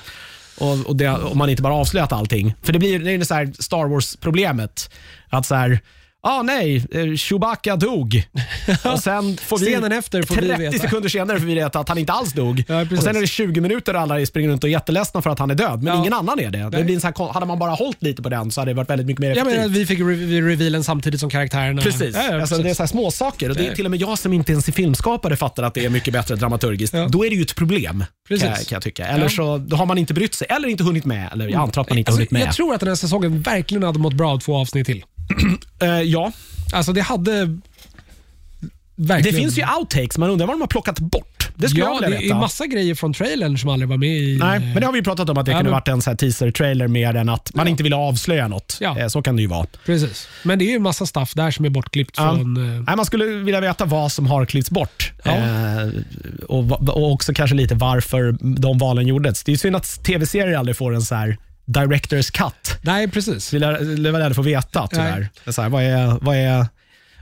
Och, och det, om man inte bara avslöjat allting. För det blir det är så Star Wars-problemet. Att så här, ah, nej, eh, Chewbacca dog. och sen får vi Scenen efter får vi 30 veta. sekunder senare får vi veta att han inte alls dog. Ja, och Sen är det 20 minuter och alla springer runt och är jätteledsna för att han är död, men Ja. ingen annan är det. det blir sån här, hade man bara hållit lite på den så hade det varit väldigt mycket mer Ja, effektivt. men vi fick re- revealen samtidigt som karaktärerna. Precis. Ja, ja, alltså, precis. det är så här små saker och det är till och med jag som inte ens är filmskapare fattar att det är mycket bättre dramaturgiskt. Ja. Då är det ju ett problem, Precis. kan, jag- kan jag tycka. Eller Ja. så då har man inte brytt sig, eller inte hunnit med. Eller jag antar att man inte Alltså, hunnit med. jag tror att den här säsongen verkligen hade mått bra av två avsnitt till. Eh, ja, Alltså det hade... det Verkligen. finns ju outtakes, man undrar vad de har plockat bort. Det skulle Ja, jag det vilja veta. är massa grejer från trailern som aldrig var med i... Nej, men det har vi ju pratat om att det Ja, kunde men- varit en teaser-trailer mer än att man Ja. inte ville avslöja något. Ja. Eh, Så kan det ju vara. Precis. Men det är ju massa stuff där som är bortklippt Ja. från... eh, Nej, man skulle vilja veta vad som har klippts bort. Ja. Eh, och, och också kanske lite varför de valen gjordes. Det är synd att tv-serier aldrig får en så här director's cut. Nej, precis. Det var det få veta tyvärr. Så här, vad, är, vad är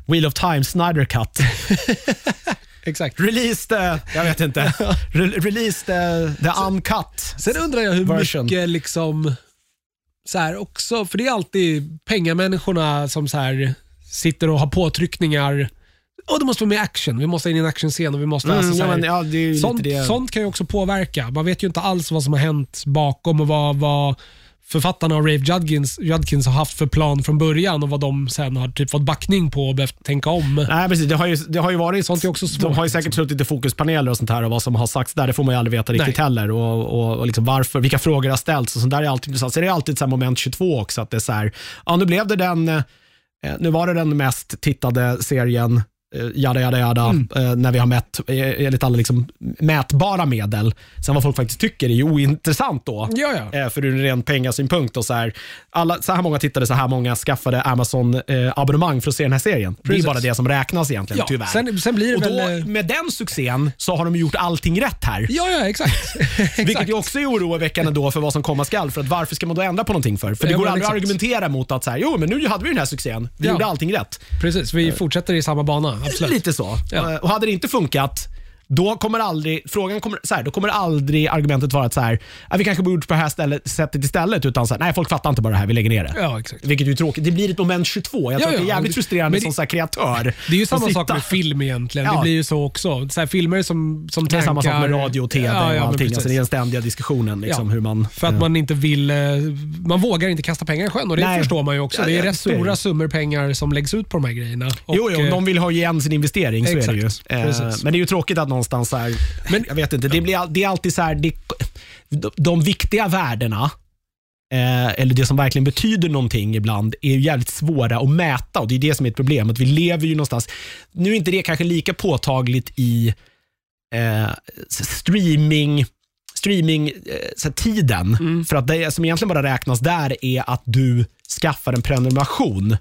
Wheel of Time Snyder Cut? Exakt. Release the, jag vet inte, Re- release the, the uncut. Sen undrar jag hur Version. mycket liksom... Så här också, för det är alltid pengamänniskorna som så här sitter och har påtryckningar. Och det måste vara mer action. Vi måste in i en actionscen och vi måste... Mm, alltså, så ja, här, men, ja, det är ju sånt, lite det. sånt kan ju också påverka. Man vet ju inte alls vad som har hänt bakom och vad, vad författarna och Rave Judkins, Judkins har haft för plan från början och vad de sen har typ fått backning på och behövt tänka om. Nej, precis. Det har ju, det har ju varit, Sånt är också svårt, de har ju säkert suttit i fokuspaneler och sånt här och vad som har sagts där, det får man ju aldrig veta riktigt Nej. heller. Och, och, och liksom varför, vilka frågor har ställts och sånt där är alltid intressant. Så det är alltid så moment 22 också, att det är så här, ja nu blev det den, eh, nu var det den mest tittade serien jada, jada, jada, Mm. eh, när vi har mätt eh, enligt alla liksom, mätbara medel. Sen vad folk faktiskt tycker är ju ointressant då. Ja, ja. Eh, för ur en ren pengasynpunkt. Och så, här, alla, så här många tittade, så här många skaffade Amazon-abonnemang för att se den här serien. Det Precis. är bara det som räknas egentligen, ja. tyvärr. Sen, sen blir det och väl... då, eh, med den succén så har de gjort allting rätt här. Ja, ja, exakt. Vilket ju också är oroväckande då för vad som komma skall. För att varför ska man då ändra på någonting för? För det Ja, går aldrig att argumentera mot att så här, jo men nu hade vi den här succén. Vi Ja. gjorde allting rätt. Precis, vi fortsätter i samma bana. Absolut. Lite så. Ja. Och hade det inte funkat, då kommer aldrig, frågan kommer, så här, då kommer aldrig argumentet vara att så här, "Ah, vi kanske borde gjort på det här stället, sättet istället. Utan så här, nej folk fattar inte bara det här, vi lägger ner det. Ja, exakt. Vilket är tråkigt. Det blir ett moment 22. Jag tror Ja, att det är jävligt frustrerande Men det- som så kreatör. Det är ju samma sak med film egentligen. Ja. Det blir ju så också. Så filmer som, som Det är samma sak med tankar- radio och TV Ja, ja, och allting. Alltså, det är den ständiga diskussionen. Liksom, hur man, För att eh, man inte vill, eh, man vågar inte kasta pengar i sjön och det Nej. förstår man ju också. Det är rätt det. stora summor pengar som läggs ut på de här grejerna. Och, Jo, jo, eh, de vill ha igen sin investering, så är det ju. Exakt, Eh. Men det är ju tråkigt att någonstans så här, Men- jag vet inte, det, blir, all- det är alltid så här, det, de, de viktiga värdena, eh, eller det som verkligen betyder någonting ibland, är ju jävligt svåra att mäta och det är det som är ett problem. Att vi lever ju någonstans, nu är inte det kanske lika påtagligt i eh, streaming streaming eh. Mm. För att det som egentligen bara räknas där är att du skaffar en prenumeration.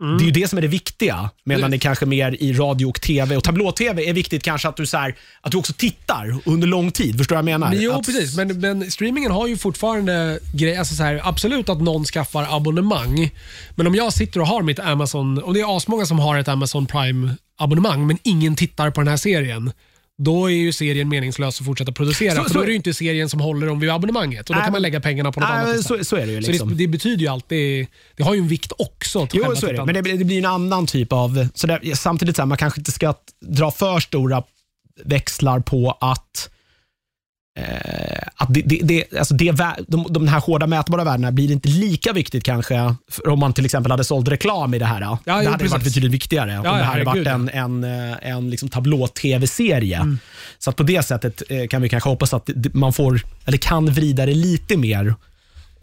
Det är ju det som är det viktiga. Medan Mm. Det- kanske mer i radio och tv och tablå-tv är viktigt kanske att du, så här, att du också tittar under lång tid. Förstår du vad jag menar? Men jo, att, precis. Men, men streamingen har ju fortfarande grejer. Alltså så här, absolut att någon skaffar abonnemang. Men om jag sitter och har mitt Amazon, och det är asmånga som har ett Amazon Prime-abonnemang, men ingen tittar på den här serien. Då är ju serien meningslös att fortsätta producera. Så- för så- då är det ju inte serien som håller dem vid abonnemanget. Och då Nej, kan man lägga pengarna på något Nej, annat istället. så, så är det ju. Liksom. det, det betyder ju alltid, det har ju en vikt också. till Jo, så är det. Men det, det blir en annan typ av... Så där, samtidigt, så här, man kanske inte ska dra för stora växlar på att att det, det, det, alltså det, de, de här hårda mätbara värdena blir inte lika viktigt kanske om man till exempel hade sålt reklam i det här. det jo, hade precis. varit betydligt viktigare om Ja, det ja, hade varit en, en, eh, en liksom tablå-tv-serie. Mm. Så att på det sättet eh, kan vi kanske hoppas att man får, eller kan vrida det lite mer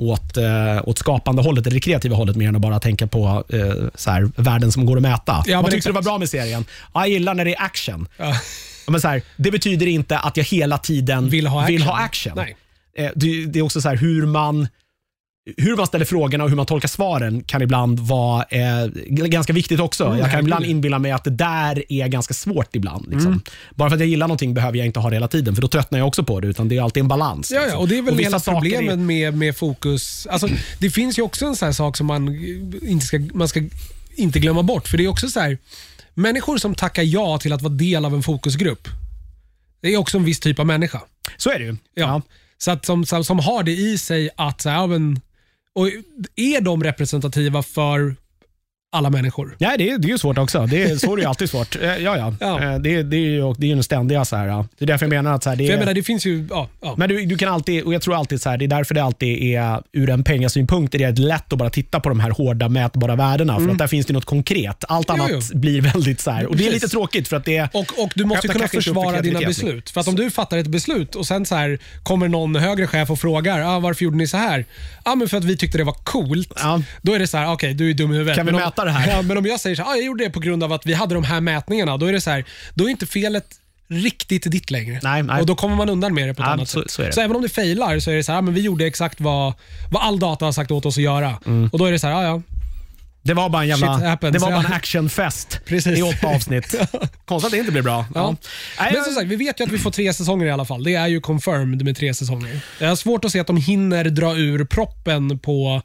åt, eh, åt skapande hållet, det kreativa hållet, mer än att bara tänka på eh, så här, värden som går att mäta. Ja, Vad tyckte du var bra med serien? Ja, jag gillar när det är action. Ja. Men så här, det betyder inte att jag hela tiden Vill ha Vill action. ha action. Nej. Eh, Det, det är också så här hur man hur man ställer frågorna och hur man tolkar svaren kan ibland vara eh, ganska viktigt också. Mm, jag kan ibland. Mm. inbilla mig att det där är ganska svårt ibland. Liksom. Bara för att jag gillar någonting behöver jag inte ha det hela tiden, för då tröttnar jag också på det. Utan det är alltid en balans. Ja, ja, liksom. och det är väl hela saker är- problemet med, med fokus. Alltså, det finns ju också en sån här sak som man inte ska, man ska inte glömma bort. För det är också så här, människor som tackar ja till att vara del av en fokusgrupp, det är också en viss typ av människa. Så är det ju. Ja. Så att som, som, som har det i sig att, så här, ja, men, och är de representativa för alla människor? Ja, det är, det är ju svårt också. Det är, så är det ju alltid svårt. Eh, Ja, ja. Ja. Eh, Det, det är ju det är ju en ständiga så här. ja. Det är därför jag menar att så här, det är, jag menar, det finns ju... Ja, ja. Men du, du kan alltid, och jag tror alltid så här, det är därför det alltid är, ur en pengasynpunkt, är det lätt att bara titta på de här hårda mätbara värdena. För att där finns det något konkret. Allt Mm. Jo, annat jo. blir väldigt så här. Och det är lite tråkigt för att det Och, och du måste kunna försvara dina beslut. För att om du fattar ett beslut och sen så här kommer någon högre chef och frågar ah, varför gjorde ni så här? ah, men för att vi tyckte det var coolt. Ja. Då är det så här, okej du är dum i huvudet. Kan vi men mäta det här? Ja, men om jag säger så här, ah, jag gjorde det på grund av att vi hade de här mätningarna. Då är det så här, då är inte felet riktigt ditt längre. Nej, nej. Och Då kommer man undan med det på ett Ja, annat så- sätt. så det. även om det failar så är det så här, ah, men vi gjorde exakt vad, vad all data har sagt åt oss att göra. Mm. Och Då är det så här, ah, ja, Det var bara en jävla, det var bara en actionfest Precis. i åtta avsnitt. Konstigt att det inte blev bra. Ja. Ja. Men som sagt, vi vet ju att vi får tre säsonger i alla fall. Det är ju confirmed med tre säsonger. Jag har svårt att se att de hinner dra ur proppen på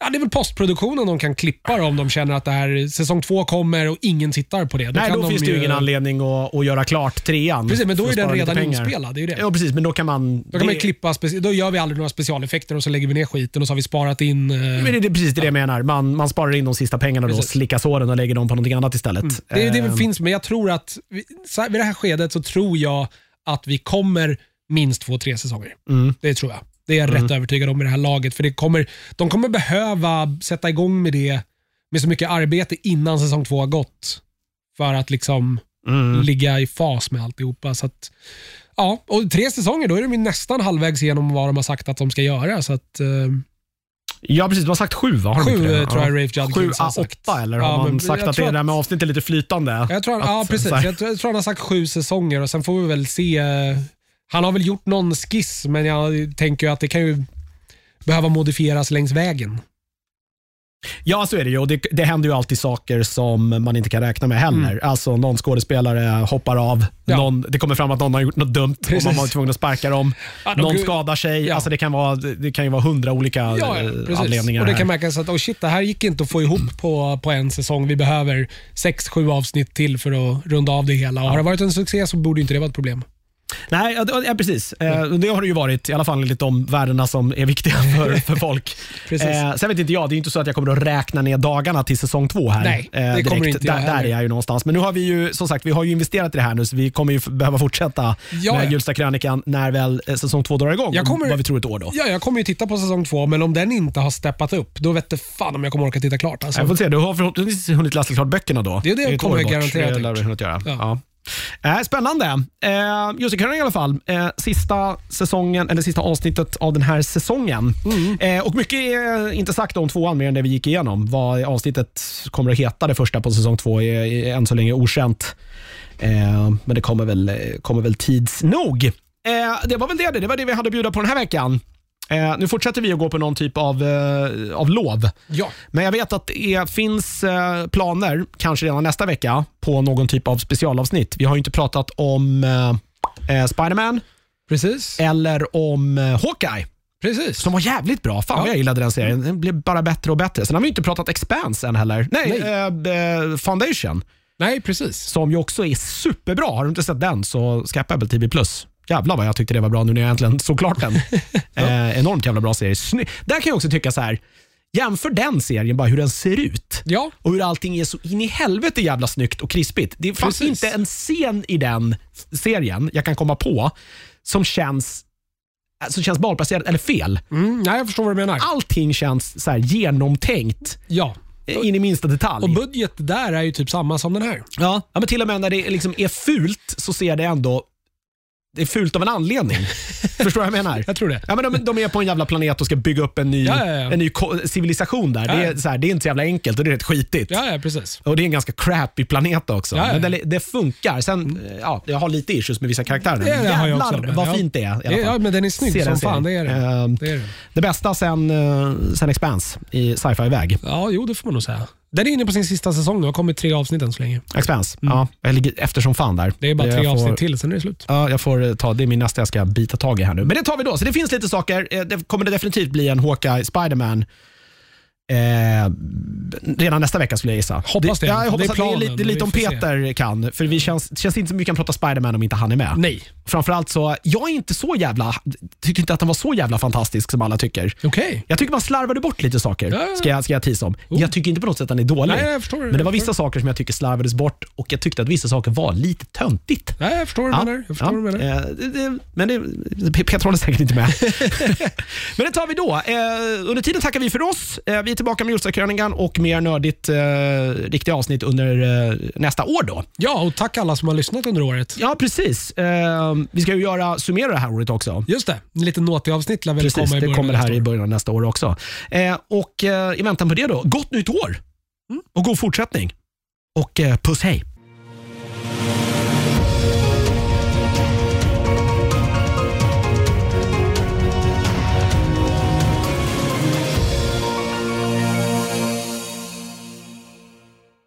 Ja, det är väl postproduktionen de kan klippa då, om de känner att det här, säsong två kommer och ingen tittar på det. Nej, kan då de finns det ju ingen anledning att, att göra klart trean. Precis, men då är den redan inspelad. Det är det. Ja, precis, men då kan man... Då kan man det- klippa, speci- då gör vi aldrig några specialeffekter och så lägger vi ner skiten och så har vi sparat in... eh, Men det är precis det jag menar. Man, man sparar in de sista pengarna då, Precis. slickar såren och lägger dem på någonting annat istället. Det, det Eh, finns, men jag tror att vi- så här, vid det här skedet så tror jag att vi kommer minst två, tre säsonger. Mm. Det tror jag. Det är jag rätt övertygad om i det här laget. För det kommer, de kommer behöva sätta igång med det med så mycket arbete innan säsong två har gått. För att liksom Mm. ligga i fas med alltihopa. Så att, ja, och tre säsonger, då är de ju nästan halvvägs igenom vad de har sagt att de ska göra. Så att, eh, Ja, precis. Du har sagt sju, va? Har de Sju eh, tror jag Ja. Rafe Judkins Sju har a sagt. åtta, eller har Ja, man sagt att det där med avsnitt är lite flytande? Jag tror, ja, Att, precis. så här- Jag tror, jag tror han har sagt sju säsonger och sen får vi väl se. Han har väl gjort någon skiss, men jag tänker att det kan ju behöva modifieras längs vägen. Ja, så är det ju. Och det, det händer ju alltid saker som man inte kan räkna med heller. Alltså någon skådespelare hoppar av, Mm. Ja. någon, det kommer fram att någon har gjort något dumt och Precis. man var tvungen att sparka dem. Ja, någon skadar sig. Ja. Alltså det, kan vara, det kan ju vara hundra olika Ja, eh, anledningar. Och det kan märkas att oh shit, det här gick inte att få ihop på, på en säsong. Vi behöver sex, sju avsnitt till för att runda av det hela. Och Har det varit en succé så borde inte det vara ett problem. Nej, ja, det- precis. Eh, det har det ju varit, i alla fall enligt de värdena som är viktiga för, för folk. Precis. Eh, sen vet inte jag, det är inte så att jag kommer att räkna ner dagarna till säsong två här. Nej, det eh, kommer inte jag där, där är jag ju någonstans. Men nu har vi ju, som sagt, vi har ju investerat i det här nu, så vi kommer ju behöva fortsätta Ja, med ja. Hjulsta-krönikan när väl eh, säsong två drar igång. Jag kommer- Vad vi tror ett år då. Ja, jag kommer ju titta på säsong två, men om den inte har steppat upp, då vet det fan om jag kommer orka titta klart. Alltså. Jag får se, du har förhoppningsvis hunnit läsa klart böckerna då. Det är det jag ett kommer bort, garanterat Det du gjort. Ja. Ja. Eh, spännande. Eh, Kröning i alla fall. Eh, sista säsongen, eller sista avsnittet av den här säsongen. Mm. Eh, och mycket är inte sagt om tvåan mer än det vi gick igenom. Vad avsnittet kommer att heta, det första på säsong två, är, är än så länge okänt. Eh, men det kommer väl, kommer väl tids nog. Eh, det var väl det. Det var det vi hade att bjuda på den här veckan. Eh, nu fortsätter vi att gå på någon typ av, eh, av lov. Ja, Men jag vet att det är, finns eh, planer, kanske redan nästa vecka, på någon typ av specialavsnitt. Vi har ju inte pratat om eh, eh, Spiderman precis. eller om eh, Hawkeye, precis. som var jävligt bra. Fan vad Ja. jag gillade den serien. Den blev bara bättre och bättre. Sen har vi inte pratat Expanse än heller. Nej, Nej. Eh, eh, Foundation, Nej, precis. som ju också är superbra. Har du inte sett den så skaffa Apple TV+. Jävlar vad jag tyckte det var bra nu när jag äntligen såg klart den. eh, enormt jävla bra serie. Sny- Där kan jag också tycka så här. jämför den serien, bara hur den ser ut Ja, och hur allting är så in i helvete jävla snyggt och krispigt. Det fanns Precis. inte en scen i den serien jag kan komma på som känns som känns malplacerad eller fel. mm, nej, jag förstår vad du menar. Allting känns så här genomtänkt Ja, eh, in i minsta detalj. och budget där är ju typ samma som den här. ja. ja, men till och med när det liksom är fult så ser det ändå det är fult av en anledning. Förstår du vad jag menar? Jag tror det. Ja, men de, de är på en jävla planet och ska bygga upp en ny, Ja, ja, ja. En ny civilisation där. Det, är, så här, det är inte så jävla enkelt och det är rätt skitigt. Ja, ja precis. Och Det är en ganska crappy planet också. Men det, det funkar. Sen, ja, jag har lite issues med vissa karaktärer. Det- det Men har jag Jävlar också, men vad fint det är. ja, men den är snygg Se som fan, serien. det är det. Ehm, Det är det. det bästa sen, uh, sen Expanse i sci-fi-väg. Ja, jo det får man nog säga. Den är inne på sin sista säsong nu. Det har kommit tre avsnitt än så länge. Expanse, ja. Jag ligger efter som fan där. Mm. Det är bara Jag tre får- avsnitt till, sen är det slut. Ja, jag får eh, ta, det är min nästa jag ska bita tag i här nu. Men det tar vi då. Så det finns lite saker. Eh, Det kommer det definitivt bli en Hawkeye Spiderman Eh, redan nästa vecka skulle jag gissa. Hoppas det. Ja, jag Det är hoppas att det är planen. lite, det är lite om får se. Peter kan. För vi känns, det känns inte som vi kan prata Spiderman om inte han är med. Nej. Framförallt så, jag är inte så jävla, tycker inte att han var så jävla fantastisk som alla tycker. Okej. Jag tycker man slarvade bort lite saker, Ja, ja. ska jag, ska jag tisa om. Oh. Jag tycker inte på något sätt att han är dålig. Nej, jag förstår. Men det var Jag vissa förstår. saker som jag tycker slarvades bort och jag tyckte att vissa saker var lite töntigt. Nej, jag förstår vad du menar. Jag förstår eh, det, det, men det, Peter håller säkert inte med. men det tar vi då. Eh, under tiden tackar vi för oss. Eh, vi är tillbaka med Hjulstakrönikan och mer nördigt eh, riktiga avsnitt under eh, nästa år. då. Ja, och tack alla som har lyssnat under året. Ja, precis. Eh, vi ska ju göra summera det här året också. Just det, en liten naughty-avsnitt lär väl Precis, komma i det början kommer av här i början av nästa år också. Eh, och eh, I väntan på det då, gott nytt år Mm. och god fortsättning. Och eh, puss hej!